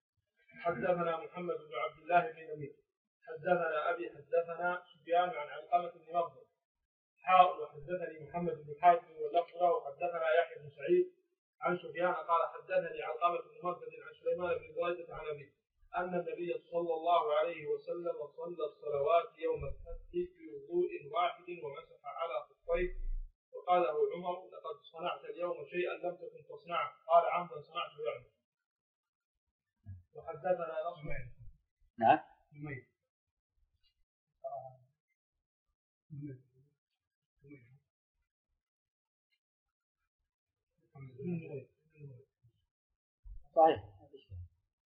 حدثنا محمد بن عبد الله بن نمير حدثنا أبي حدثنا سفيان عن علقمة بن مغفر حاول وحدثني محمد بن حاتم واللفظ له. وحدثنا يحيى بن سعيد عن سفيان قال حدثني علقمة بن مغفر عن سليمان بن بريده عن ابي أن النبي صلى الله عليه وسلم صلى الصلوات يوم الفتح بوضوء واحد ومسح على خفيه. وقال له عمر لقد صنعت اليوم شيئا لم تكن تصنعه. قال عمدا صنعته يعني. وحدثنا نصر. نعم. صحيح.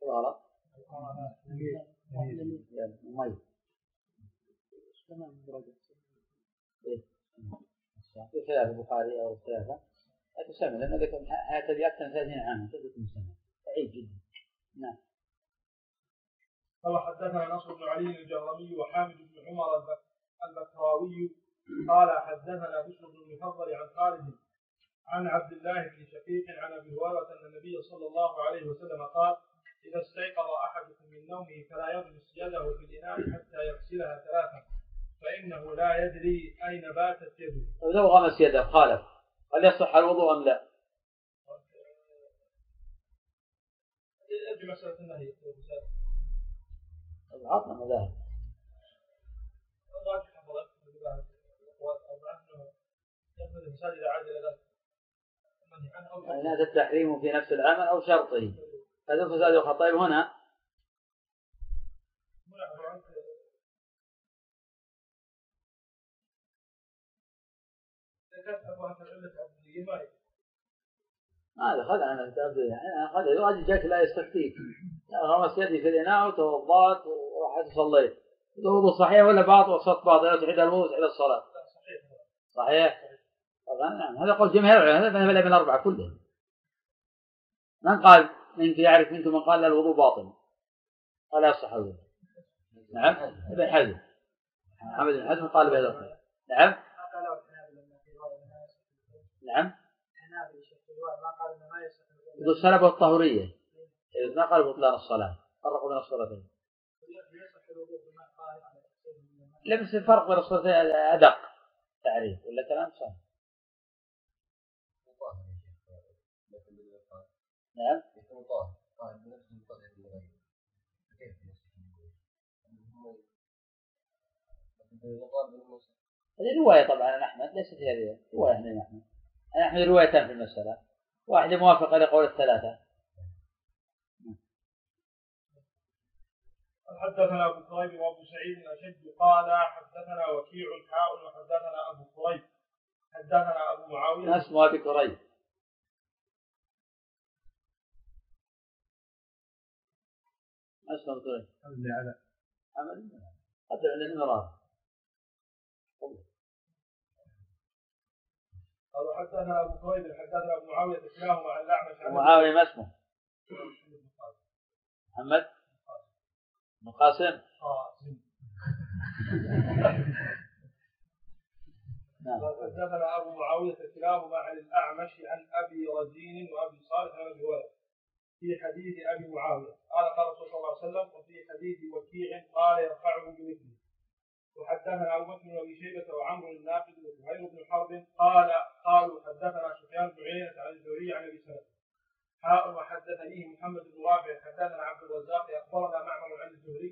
غلط مميز. إيه. في خلاف البخاري أو الثلاثه لا تسمى لأن ذكر ابي أكثر من 30 عاما. تثبت مسمى بعيد جدا. نعم. قال حدثنا نصر بن علي الجهرمي وحامد بن عمر البك- البكراوي. قال حدثنا بشر بن المفضل عن خالد عن عبد الله بن شقيق عن أبي هريرة أن النبي صلى الله عليه وسلم قال إذا استيقظ أحدكم من نومه فلا يغمس يده في الإناء حتى يغسلها ثلاثا فإنه لا يدري أين باتت يده. طيب لو غمس يده خالف هل يصح الوضوء أم لا؟ يجي مسألة النهي طيب عطنا مذاهب. الراجح حضرتك أنه يأخذ المساجد اذا عاد إلى هذا التحريم في نفس العمل أو شرطه. هذا فساد الخطأ طيب هنا. ما دخل أنا التأبدي يعني الواجب جاك لا يستفتيك. غمس يدي في الإناء وتوضأت ورحت صليت الوضوء صحيح ولا باطل؟ وصلت باطل. لا تعيد الوضوء تعيد الصلاة. لا صحيح صحيح. طبعا نعم هذا قول جماهير العلماء هذا مذهب من الأربعة كلهم. من قال منك يعرف منكم من قال الوضوء باطل. قال يصح الوضوء. نعم؟ ابن حزم. محمد بن حزم قال بهذا القول. نعم؟ نعم؟ يقول السلب والطهورية. إذا ما قال بطلان الصلاة؟ فرقوا بين الصلاتين. يصح الوضوء بما قال على تفسير من الماء. لا بس الفرق بين الصلاتين أدق تعريف ولا كلام صح؟ نعم. يكون طاهر طاهر بنفسه مطهر للغير كيف يصح هذه رواية طبعا عن أحمد ليست هي رواية رواية عن أحمد. عن أحمد روايتان في المسألة. واحدة موافقة لقول الثلاثة. حدثنا أبو كريب وأبو سعيد الاشد قال حدثنا وكيع الحاء وحدثنا أبو كريب حدثنا أبو معاوية. ما اسمه أبي كريب أبي كريب اللي على. عمل قدر عندنا مرار قال حدثنا أبو كريب حدثنا أبو معاوية كلاهما عن الاعمش عن معاوية ما اسمه؟ محمد؟ بن قاسم. نعم حدثنا أبو معاوية كلاهما عن الأعمش عن أبي رزين وأبي صالح عن أبي في حديث أبي معاوية. قال قال رسول الله صلى الله عليه وسلم وفي حديث وكيع قال يرفعه بمثله. وحدثنا أبو بكر بن أبي شيبة وعمرو الناقد وزهير بن حرب قال قالوا حدثنا سفيان بن عيينة عن الزهري عن أبي سلمة. حاء وحدثني محمد بن رافع حدثنا عبد الرزاق أخبرنا معمر عن الزهري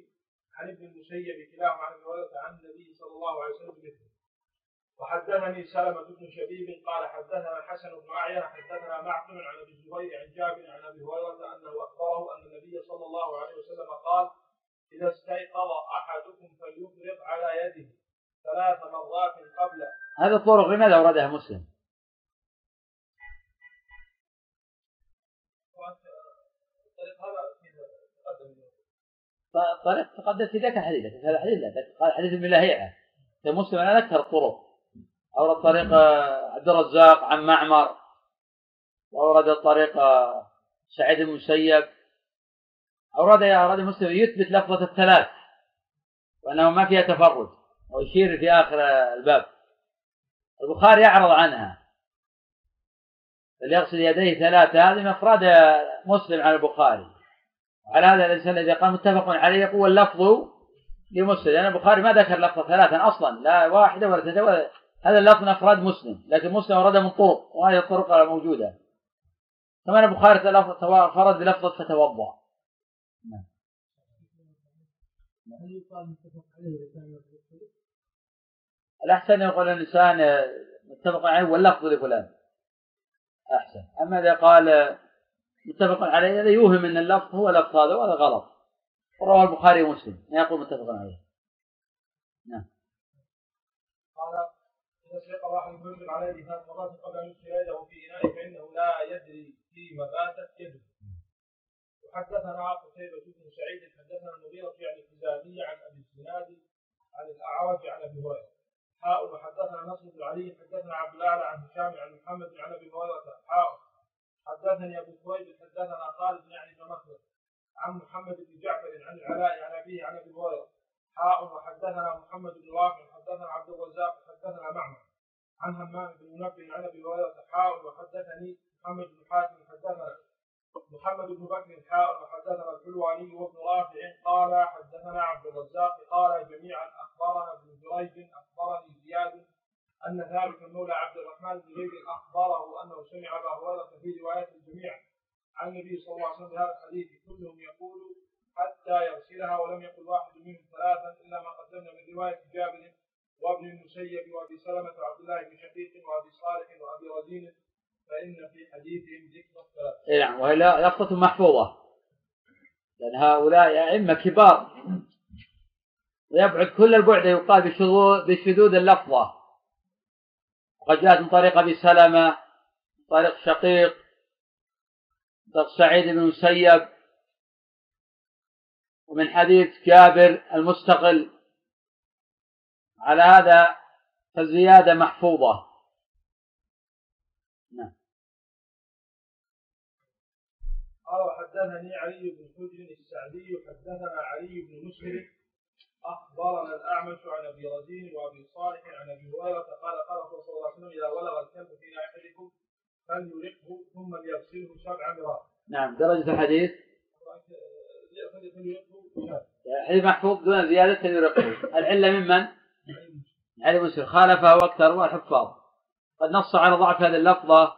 عن ابن المسيب كلاهما عن هريره عن النبي صلى الله عليه وسلم بمثله. وحدثني سلمة بن شبيب قال حدثنا حسن بن أعين حدثنا معقل عن أبي الزبير عن جابر عن أبي هريرة أنه أخبره أن النبي صلى الله عليه وسلم قال إذا استيقظ أحدكم فليفرغ على يده ثلاث مرات قبل هذه الطرق لماذا أوردها مسلم؟ هذا طريق تقدم في ذاك الحديث هذا حديث لا قال حديث ابن لهيعة مسلم أنا أذكر الطرق أورد طريق عبد الرزاق عن معمر وأورد طريق سعيد المسيب أورد أورد مسلم يثبت لفظة الثلاث وأنه ما فيها تفرد ويشير في آخر الباب. البخاري يعرض عنها. فليغسل يديه ثلاثة هذه آه، مسلم على البخاري. على هذا الإنسان إذا قال متفق عليه يقول اللفظ لمسلم لأن البخاري ما ذكر لفظة ثلاثا أصلا لا واحدة ولا اثنتين ولا هذا اللفظ من أفراد مسلم لكن مسلم أورده من طرق وهذه الطرق موجودة. كمان البخاري فرد بلفظة فتوضأ يغسل؟ الأحسن يقول الإنسان متفق عليه واللفظ لفلان. أحسن. أما إذا قال متفق عليه هذا يوهم أن اللفظ هو لفظ هذا وهذا غلط. رواه البخاري ومسلم ما يقول متفق عليه. قال إذا استيقظ أحد يفرغ على يده ثلاث مرات قبل أن يدخل يده في إناء فإنه لا يدري فيما باتت يده. وحدثنا قتيبة بن سعيد حدثنا المغيرة يعني الخزامي عن أبي الزناد عن الاعرج عن أبي هريرة. حاء وحدثنا نصر بن علي حدثنا عبد الاعلى عن هشام عن محمد عن أبي هريرة. حاء حدثني أبو كويب حدثنا خالد يعني بن مخلد عن محمد بن جعفر عن العلاء عن أبيه عن أبي هريرة. حاء وحدثنا محمد بن رافع حدثنا عبد الرزاق حدثنا معمر عن همام بن منبه عن أبي هريرة حاء وحدثني محمد بن حاتم حدثنا محمد بن بكر حاء وحدثنا الحلواني وابن رافع قال حدثنا عبد الرزاق قال جميعا أخبرنا ابن جريج أخبرني زياد أن ثابت مولى عبد الرحمن بن زيد أخبره أنه سمع أبا هريرة في رواية الجميع عن النبي صلى الله عليه وسلم بهذا الحديث كلهم يقول حتى يغسلها ولم يقل واحد منهم ثلاثا الا ما قدمنا من روايه جابر وابن سلمة وعبد الله بن شقيق وأبي صالح وأبي رزين فإن في حديثهم ذكر الثلاثه. اي نعم وهي لفظة محفوظة. لأن هؤلاء أئمة كبار. ويبعد كل البعد يقال بشذوذ اللفظة. وقد جاءت من طريق أبي سلمة من طريق شقيق من طريق سعيد بن المسيب. ومن حديث جابر المستقل. على هذا فالزيادة محفوظة. نعم. قال وحدثني علي بن حجر السعدي حدثنا علي بن مسهر أخبرنا الأعمش عن أبي رزين وأبي صالح عن أبي هريرة قال قال رسول الله صلى الله عليه وسلم إذا ولغ الكلب في احدكم فليرقه ثم ليغسله سبع مرات. نعم. درجة الحديث؟ فليرقه حديث محفوظ دون زيادة يرقه العلة ممن؟ علي مسلم خالفه أكثر والحفاظ قد نص على ضعف هذه اللفظة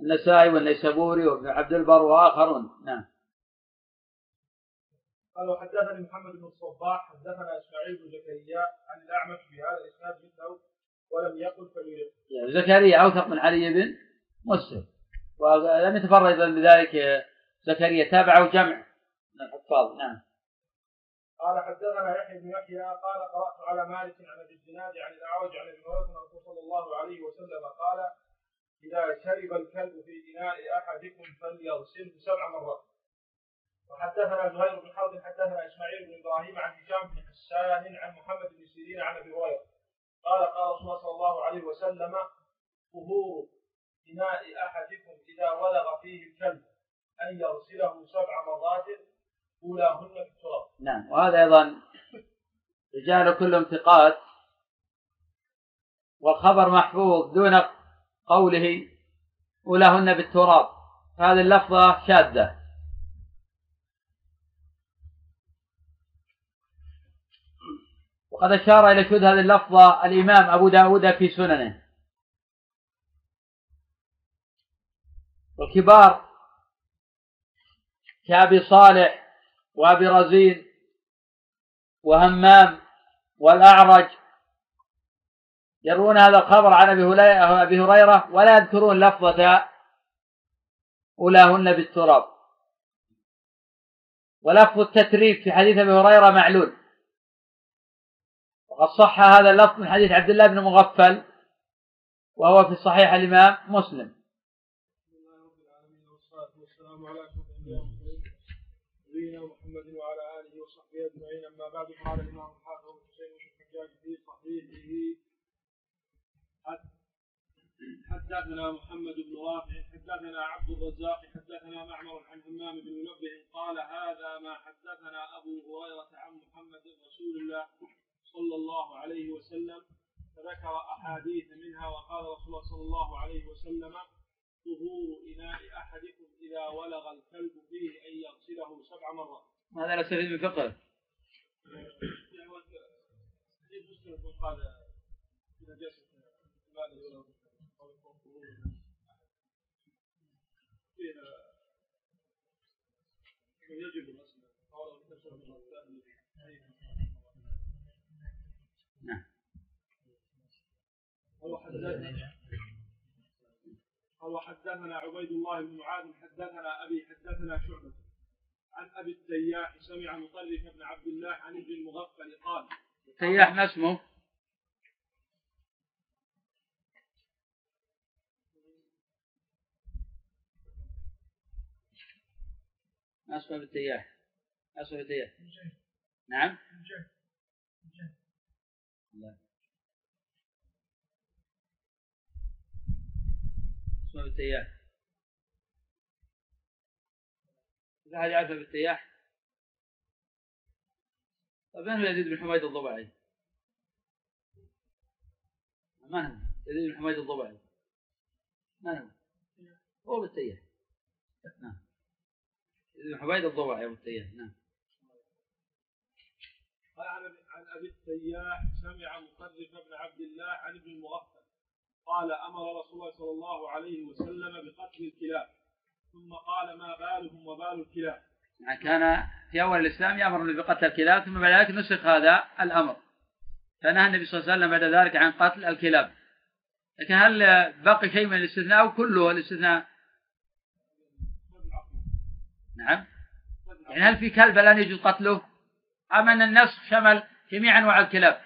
النسائي والنيسابوري وابن عبد البر وآخرون. نعم. قال وحدثني محمد بن الصباح حدثنا إسماعيل بن زكريا عن الأعمش في هذا الإسناد مثله ولم يقل فليرقه. يعني زكريا أوثق من علي بن مسلم. ولم يتفرد بذلك زكريا تابعه جمع من الحفاظ. نعم. قال حدثنا يحيى بن يحيى قال قرأت على مالك عن أبي الزناد عن الاعرج عن ابي هريره الرسول صلى الله عليه وسلم قال إذا شرب الكلب في اناء أحدكم فليغسله سبع مرات. وحدثنا زهير بن حرب حدثنا إسماعيل بن إبراهيم عن هشام بن حسان عن محمد بن سيرين عن أبي هريرة. قال قال رسول الله صلى الله عليه وسلم طهور اناء أحدكم إذا ولغ فيه الكلب أن يغسله سبع مرات أولاهن بالتراب. نعم وهذا أيضا رجال كلهم ثقات والخبر محفوظ دون قوله أولاهن بالتراب. هذه اللفظة شاذة. وقد أشار إلى شذ هذه اللفظة الإمام أبو داود في سننه. والكبار كأبي صالح وأبي رزين وهمام والأعرج يروون هذا الخبر عن أبي هريرة ولا يذكرون لفظة أولاهن بالتراب. ولفظ التتريب في حديث أبي هريرة معلول. وقد صح هذا اللفظ من حديث عبد الله بن مغفل وهو في صحيح الإمام مسلم. نبينا محمد وعلى آله وصحبه أجمعين. أما بعد قال الإمام الحافظ ابن حسين الحجاج في صحيحه حد- حدثنا محمد بن رافع حدثنا عبد الرزاق حدثنا معمر عن همام بن منبه قال هذا ما حدثنا أبو هريرة عن محمد رسول الله صلى الله عليه وسلم. فذكر أحاديث منها وقال رسول الله صلى الله عليه وسلم طهور إناء أحدكم إذا ولغ الكلب فيه أن يغسله سبع هذا فقه حديث مسلم من قال الثاني نعم هو حدثنا عبيد الله بن معاذ حدثنا أبي حدثنا شعبة. عن أبي التياح سمع مطرف بن عبد الله عن ابن المغفل قال سياح ما اسمه؟ ما اسمه بالتياح ما اسمه بالتياح نعم. لا اسمه بالتياح إذا أحد يعرفه بالتياح من هو يزيد بن حميد الضبعي؟ من هو؟ يزيد بن حميد الضبعي. من هو؟ هو بالتياح نعم. يزيد بن حميد الضبعي أبو التياح نعم. قال عن أبي التياح سمع مطرف بن عبد الله عن ابن المغفل. قال أمر رسول الله صلى الله عليه وسلم بقتل الكلاب. ثم قال ما بالهم وبال الكلاب. يعني كان في أول الإسلام يأمر بقتل الكلاب ثم بعد ذلك نسخ هذا الأمر. فنهى النبي صلى الله عليه وسلم بعد ذلك عن قتل الكلاب. لكن هل بقي شيء من الاستثناء أو كله الاستثناء؟ نعم. يعني هل في كلب الآن يجوز قتله؟ أم أن النسخ شمل جميع أنواع الكلاب؟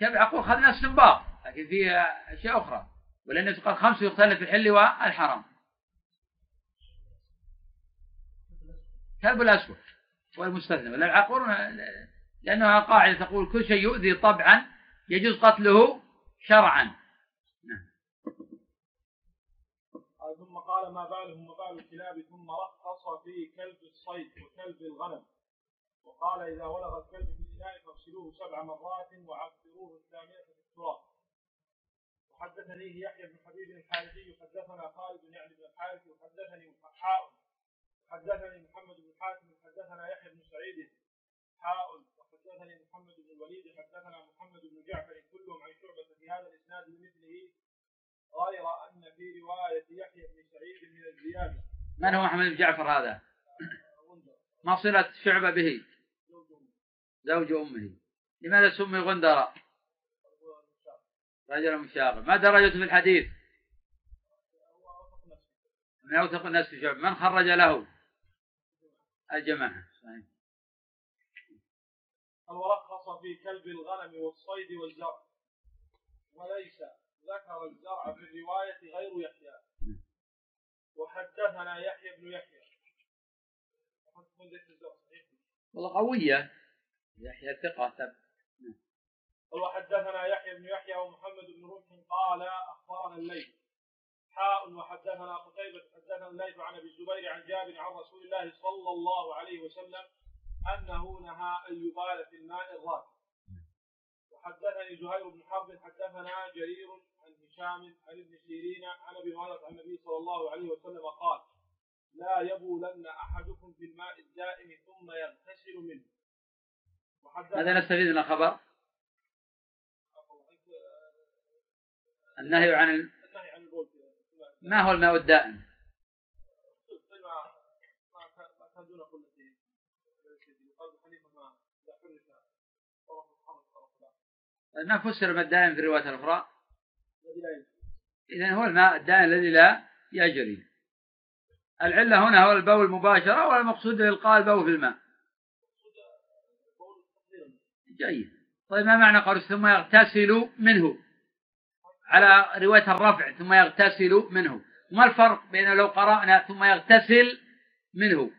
كلب العقور خذنا استنباط لكن في أشياء أخرى. ولأن قال خمس يقتلن في الحل والحرام. كلب الأسود والمستثنى. العقور لأنها قاعدة تقول كل شيء يؤذي طبعا يجوز قتله شرعا. نعم. ثم قال ما بالهم وبال الكلاب ثم رخص في كلب الصيد وكلب الغنم. وقال إذا ولغ الكلب في الإناء فاغسلوه سبع مرات وعفروه الثامنة في التراب. وحدثني يحيى بن حبيب الحارثي حدثنا خالد يعني بن الحارث وحدثني حاء حدثني محمد بن حاتم حدثنا يحيى بن سعيد حاء وحدثني محمد بن الوليد حدثنا محمد بن جعفر كلهم عن شعبة في هذا الإسناد بمثله غير أن في رواية يحيى بن سعيد من الزيادة. من هو محمد بن جعفر هذا؟ ما صلة شعبة به؟ زوج أمه. لماذا سمي غندرة؟ رجل مشاغب. ما درجته في الحديث؟ من أوثق الناس في شعبة من خرج له؟ الجماعة. صحيح. ورخص في كلب الغنم والصيد والزرع. وليس ذكر الزرع في الرواية غير يحيى. وحدثنا يحيى بن يحيى. والله قوية. يحيى ثقة ثبت وحدثنا يحيى بن يحيى ومحمد بن رمح قال أخبرنا الليل حاء وحدثنا قتيبة حدثنا الليث عن أبي الزبير عن جابر عن رسول الله صلى الله عليه وسلم أنه نهى أن يبال في الماء الراكد. وحدثني زهير بن حرب حدثنا جرير عن هشام عن ابن سيرين عن أبي هريرة عن النبي صلى الله عليه وسلم قال: لا يبولن أحدكم في الماء الدائم ثم يغتسل منه. ماذا نستفيد من الخبر؟ النهي عن ما هو الماء الدائم؟ ما فسر الماء الدائم في الرواية الأخرى. إذا هو الماء الدائم الذي لا يجري. العلة هنا هو البول مباشرة والمقصود إلقاء البول في الماء. جيد. طيب ما معنى قول ثم يغتسل منه. على رواية الرفع ثم يغتسل منه. ما الفرق بين لو قرأنا ثم يغتسل منه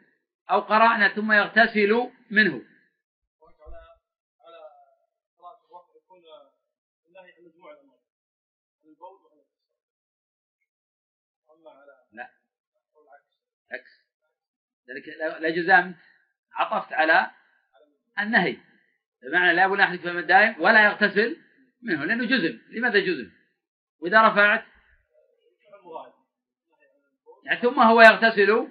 أو قرأنا ثم يغتسل منه؟ لا. عكس. ذلك لجزام عطفت على النهي. بمعنى لا يبون أحد في الدائم ولا يغتسل منه لأنه جزم. لماذا جزم؟ وإذا رفعت يعني ثم هو يغتسل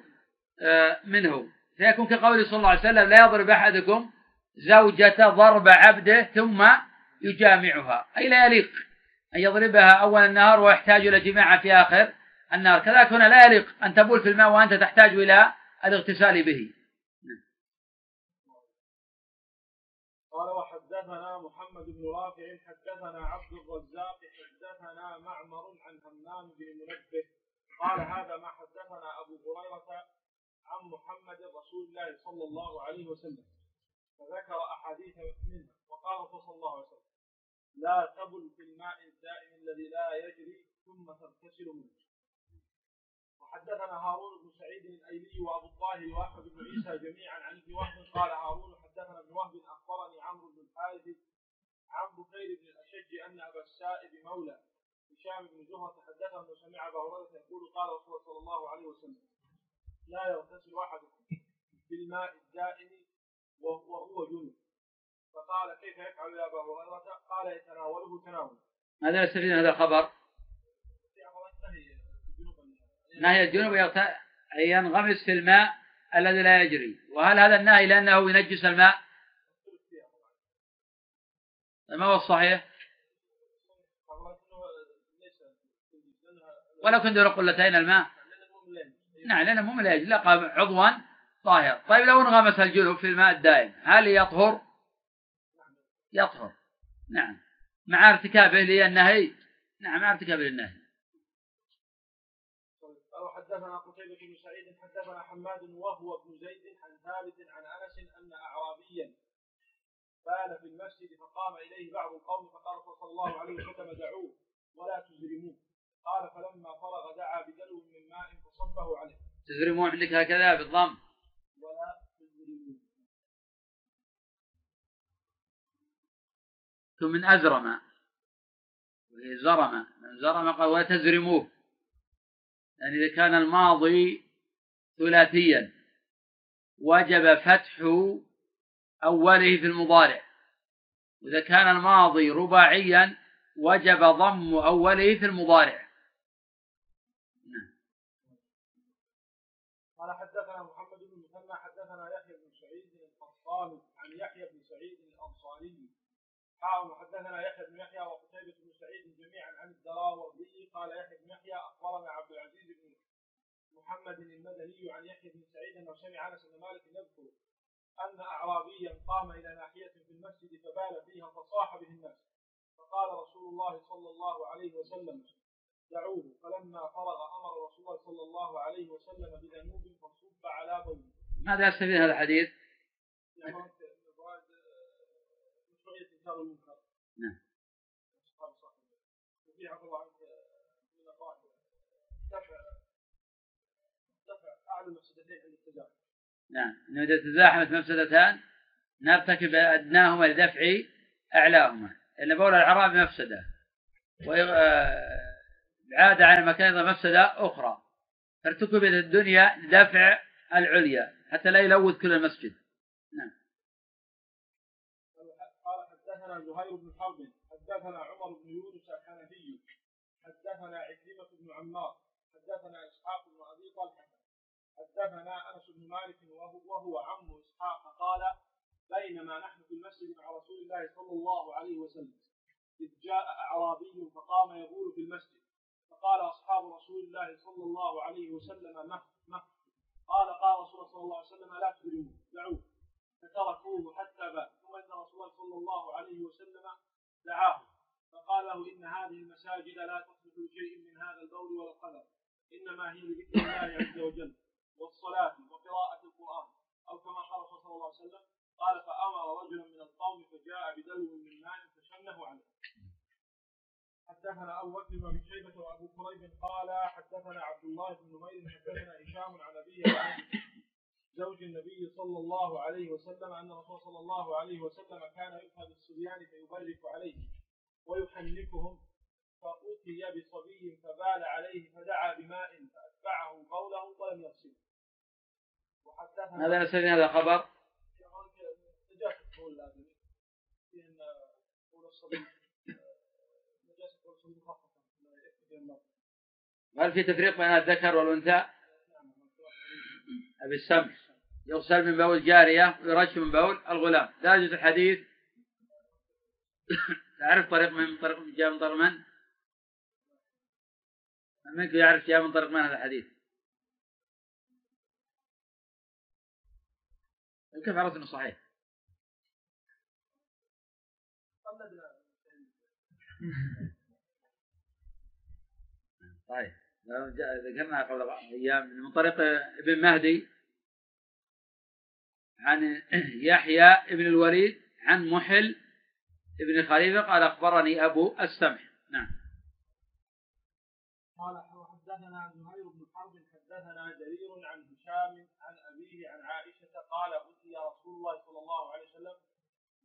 آه، منه. فيكون كقول صلى الله عليه وسلم لا يضرب أحدكم زوجة ضرب عبده ثم يجامعها. أي لا يليق أن يضربها أول النهار ويحتاج إلى جماعة في آخر النار كذلك هنا لا يليق أن تبول في الماء وأنت تحتاج إلى الاغتسال به. قال وحدثنا محمد بن رافع حدثنا عبد الرزاق معمر عن همام بن منبه. قال هذا ما حدثنا أبو هريرة عن محمد رسول الله صلى الله عليه وسلم. فذكر أحاديث منها وقال صلى الله عليه وسلم لا تبل في الماء الدائم الذي لا يجري ثم تغتسل منه. وحدثنا هارون بن سعيد الأيلي وأبو الطاهر وأحمد بن عيسى جميعا عن ابن وهب. قال هارون حدثنا ابن وهب أخبرني عمرو بن الحارث عن بكير بن الأشج أن أبا السائب مولى. هشام بن زهره حدثه انه سمع أبا هريرة يقول قال رسول الله صلى الله عليه وسلم لا يغتسل احدكم بالماء الدائم وهو جنب فقال كيف يفعل يا أبا هريرة؟ قال يتناوله تناول. ماذا نستفيد من هذا الخبر؟ نهي الجنوب ينغمس في الماء الذي لا يجري. وهل هذا النهي لأنه ينجس الماء؟ ما هو الصحيح؟ ولو كنت قلتين الماء. نعم لأنه مو لا قام عضوا طاهر. طيب لو انغمس الجنوب في الماء الدائم هل يطهر؟ يطهر. نعم. مع ارتكابه للنهي. نعم مع ارتكابه للنهي. حدثنا قتيبة بن سعيد حدثنا حماد وهو ابن زيد عن ثابت عن أنس أن أعرابيا بال في المسجد فقام إليه بعض القوم فقال صلى الله عليه وسلم دعوه ولا تزرموه قال فلما فرغ دعا بدلو من ماء فصبه عليه. تزرمون عندك هكذا بالضم؟ ولا تزرموه ثم من أزرم وهي زرم. من زرم قال ولا تزرموه يعني إذا كان الماضي ثلاثيا. وجب فتح أوله في المضارع. وإذا كان الماضي رباعيا وجب ضم أوله في المضارع قال حدثنا محمد بن مثنى حدثنا يحيى بن سعيد القطان عن يحيى بن سعيد الانصاري حاول حدثنا يحيى بن يحيى وقتيبة بن سعيد جميعا عن الدراوردي قال يحيى بن يحيى أخبرنا عبد العزيز بن محمد المدني عن يحيى بن سعيد أنه سمع أنس بن مالك يذكر أن اعرابيا قام إلى ناحية في المسجد فبال فيها فصاح به الناس. فقال رسول الله صلى الله عليه وسلم دعوه. فلما فرغ أمر رسول الله صلى الله عليه وسلم بذنوب فصب على بوله ماذا يستفيد هذا الحديث؟ المنكر. نعم. وفي عفى الله من دفع دفع أعلى المفسدتين عند التزاحم. نعم إنه إذا تزاحمت مفسدتان نرتكب أدناهما لدفع أعلاهما إن بول الاعراب مفسدة والعاده عن المكان أيضا مفسدة أخرى فارتكبت الدنيا لدفع العليا حتى لا يلوث كل المسجد حدثنا زهير بن حرب حدثنا عمر بن يونس الحنفي حدثنا عكرمة بن عمار حدثنا إسحاق بن أبي طلحة حدثنا أنس بن مالك وهو, وهو عم إسحاق قال بينما نحن في المسجد مع رسول الله صلى الله عليه وسلم إذ جاء أعرابي فقام يقول في المسجد فقال أصحاب رسول الله صلى الله عليه وسلم مه مه قال قال رسول الله صلى الله عليه وسلم لا تكرموه دعوه. فتركوه حتى بات ثم إن رسول الله صلى الله عليه وسلم دعاه. فقال له إن هذه المساجد لا تصلح لشيء من هذا البول ولا القدر. إنما هي لذكر الله عز وجل. والصلاة وقراءة القرآن. أو كما قال صلى الله عليه وسلم قال فأمر رجلا من القوم فجاء بدلو من ماء فشنه عليه. حدثنا أبو بكر بن شيبة وأبو كريب قال حدثنا عبد الله بن نمير حدثنا هشام عن أبيه زوج النبي صلى الله عليه وسلم أن الرسول صلى الله عليه وسلم كان يؤتى بالصبيان فيبرك عليه ويحنكهم فأتي بصبي فبال عليه فدعا بماء فأتبعه قوله ولم يغسله. وحدثنا ماذا يستفيد هذا الخبر؟ أن. هل في تفريق بين الذكر والأنثى؟ أبي السمع يغسل من بول الجارية ويرش من بول الغلام لا يجوز الحديث تعرف طريق من طريق جاء من طريق من؟ من منكم يعرف جاء من طريق من هذا الحديث؟ كيف عرفت إنه صحيح؟ طيب ذكرنا قبل أيام من طريق ابن مهدي عن يحيى ابن الوليد عن محل ابن خليفة قال أخبرني أبو السمح نعم قال وحدثنا زهير بن حرب حدثنا جرير عن هشام عن أبيه عن عائشة قال أتي رسول الله صلى الله عليه وسلم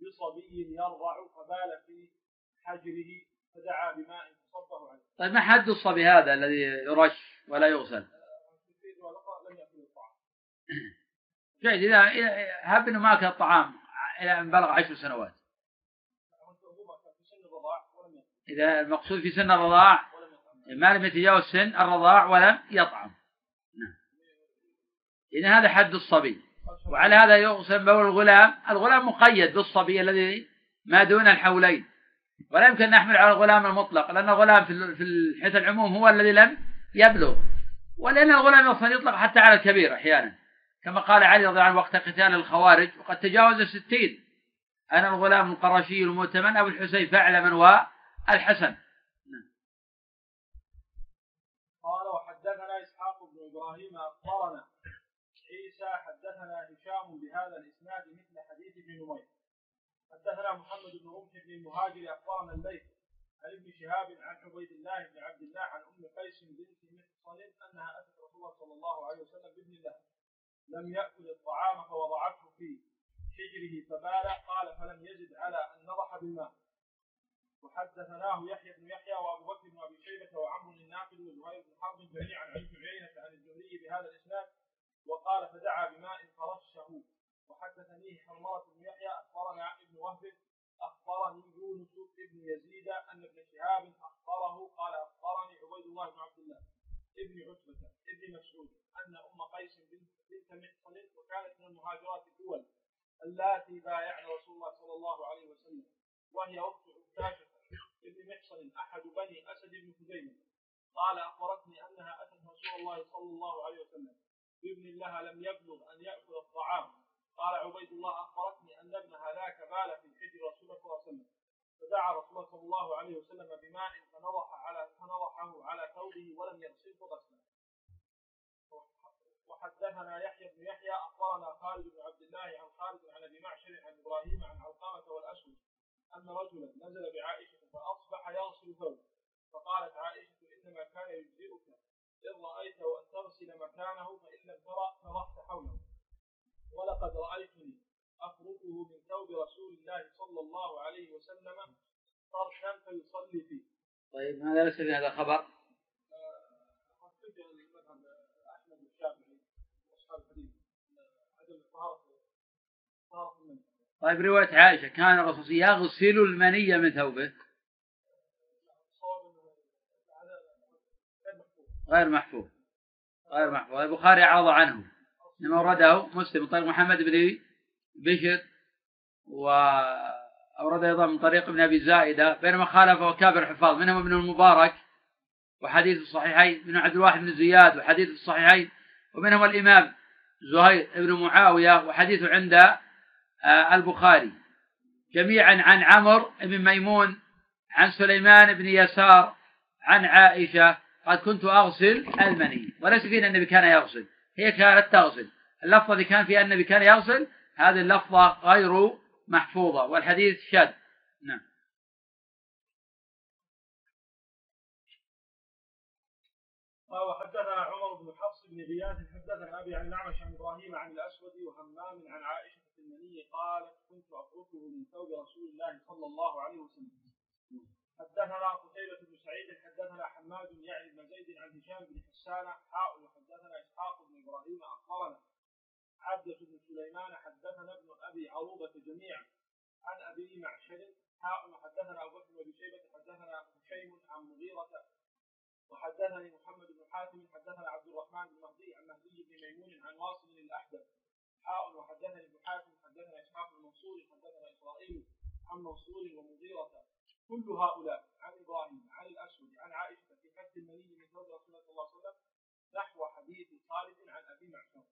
بصبي يرضع فبال في حجره فدعا بماء فصبه عليه. طيب ما حد الصبي هذا الذي يرش ولا يغسل؟ لم ياكل الطعام. جيد اذا إذا هب إنه ما أكل الطعام إلى أن بلغ عشر سنوات. إذا المقصود في سن الرضاع. ما لم يتجاوز سن الرضاع ولم يطعم. نعم. إذا هذا حد الصبي. وعلى هذا يقسم بول الغلام الغلام مقيد بالصبي الذي ما دون الحولين ولا يمكن نحمل على الغلام المطلق لأن الغلام في حيث العموم هو الذي لم يبلغ ولأن الغلام يطلق حتى على الكبير أحيانا كما قال علي رضي الله عنه وقت قتال الخوارج وقد تجاوز الستين أنا الغلام القرشي المؤتمن أبو الحسين فاعلما والحسن قال وحدثنا إسحاق بن إبراهيم أخبرنا. عيسى حدثنا هشام بهذا الإسناد مثل حديث ابن نمير. حدثنا محمد بن رمح بن المهاجر أخبرنا الليث عن ابن شهاب عن عبيد الله بن عبد الله عن أم قيس بنت محصن أنها أتت رسول الله صلى الله عليه وسلم بابن الله. لم يأكل الطعام فوضعته في حجره فبال قال فلم يزد على أن نضح بالماء. وحدثناه يحيى بن يحيى وأبو بكر بن أبي شيبة وعمرو الناقد وزهير بن حرب جميعا عن ابن عيينة عن الزهري بهذا الإسناد وقال فدعا بماء فرشه. وحدثني حرمله بن يحيى أخبرنا ابن وهب أخبرني يونس بن يزيد أن ابن شهاب أخبره قال أخبرني عبيد الله بن عبد الله. ابن عتبة ابن مسعود أن أم قيس بنت محصن وكانت من المهاجرات الأول اللاتي بايعن رسول الله صلى الله عليه وسلم وهي أخت عكاشه بن محصن أحد بني أسد بن خزيمة. قال أخبرتني أنها أتت رسول الله صلى الله عليه وسلم. بابن لها لم يبلغ أن يأكل الطعام. قال عبيد الله أخبرتني أن ابنها ذاك بال في حجر رسول الله صلى الله عليه وسلم. فدعا رسول الله صلى الله عليه وسلم بماء فنضح على فنضحه على ثوبه ولم يغسله غسلا. وحدثنا يحيى بن يحيى أخبرنا خالد بن عبد الله عن خالد عن أبي معشر عن إبراهيم عن علقمة والأسود أن رجلا نزل بعائشة فأصبح يغسل ثوبه. فقالت عائشة إنما كان يجزئك. ان رأيته أن تغسل مكانه فإن لم ترى فرحت حوله. ولقد رأيتني افركه من ثوب رسول الله صلى الله عليه وسلم فرشا فيصلي فيه. طيب ماذا ليس في هذا خبر؟ حسيت المذهب أحمد الشافعي واصحاب الحديث عدم طهاره المنزل طيب رواية عائشة كان الرسول يغسل المني من ثوبه. هذا غير محفوظ. غير محفوظ غير محفوظ. البخاري عرض عنه لما ورده مسلم من طريق محمد بن بشر وأورد أيضا من طريق ابن أبي زائدة بينما خالفه كابر الحفاظ منهم ابن المبارك وحديث الصحيحين منهم عبد الواحد بن زياد وحديث الصحيحين ومنهم الإمام زهير بن معاوية وحديثه عند آه، البخاري. جميعا عن عمرو بن ميمون عن سليمان بن يسار عن عائشة قد كنت أغسل المني. وليس فينا النبي كان يغسل هي كانت تغسل. اللفظة اللي كان فيها النبي كان يغسل هذه اللفظة غير محفوظة والحديث شاذ. نعم. وحدثنا عمر بن حفص بن غياث حدثنا أبي عن الأعمش عن إبراهيم عن الأسود وهمام عن عائشة المني قالت كنت افركه من ثوب رسول الله صلى الله عليه وسلم. حدثنا قتيبة بن سعيد حدثنا حماد يعني بن زيد عن هشام بن حسان حاء وحدثنا إسحاق بن إبراهيم اخبرنا حدث بن سليمان حدثنا ابن أبي عروبة جميعا. عن أبي معشر حاء حدثنا أبو بكر بن شيبة حدثنا هشيم عن مغيرة وحدثني محمد بن حاتم حدثنا عبد الرحمن بن مهدي عن مهدي بن ميمون عن واصل الاحدث حاء وحدثني ابن حاتم حدثنا إسحاق بن منصور حدثنا إسرائيل عن منصور ومغيرة. كل هؤلاء عن إبراهيم عن الأسود عن عائشة في حث المني من زوج رسول الله صلى الله عليه وسلم نحو حديث خالد عن أبي معشر.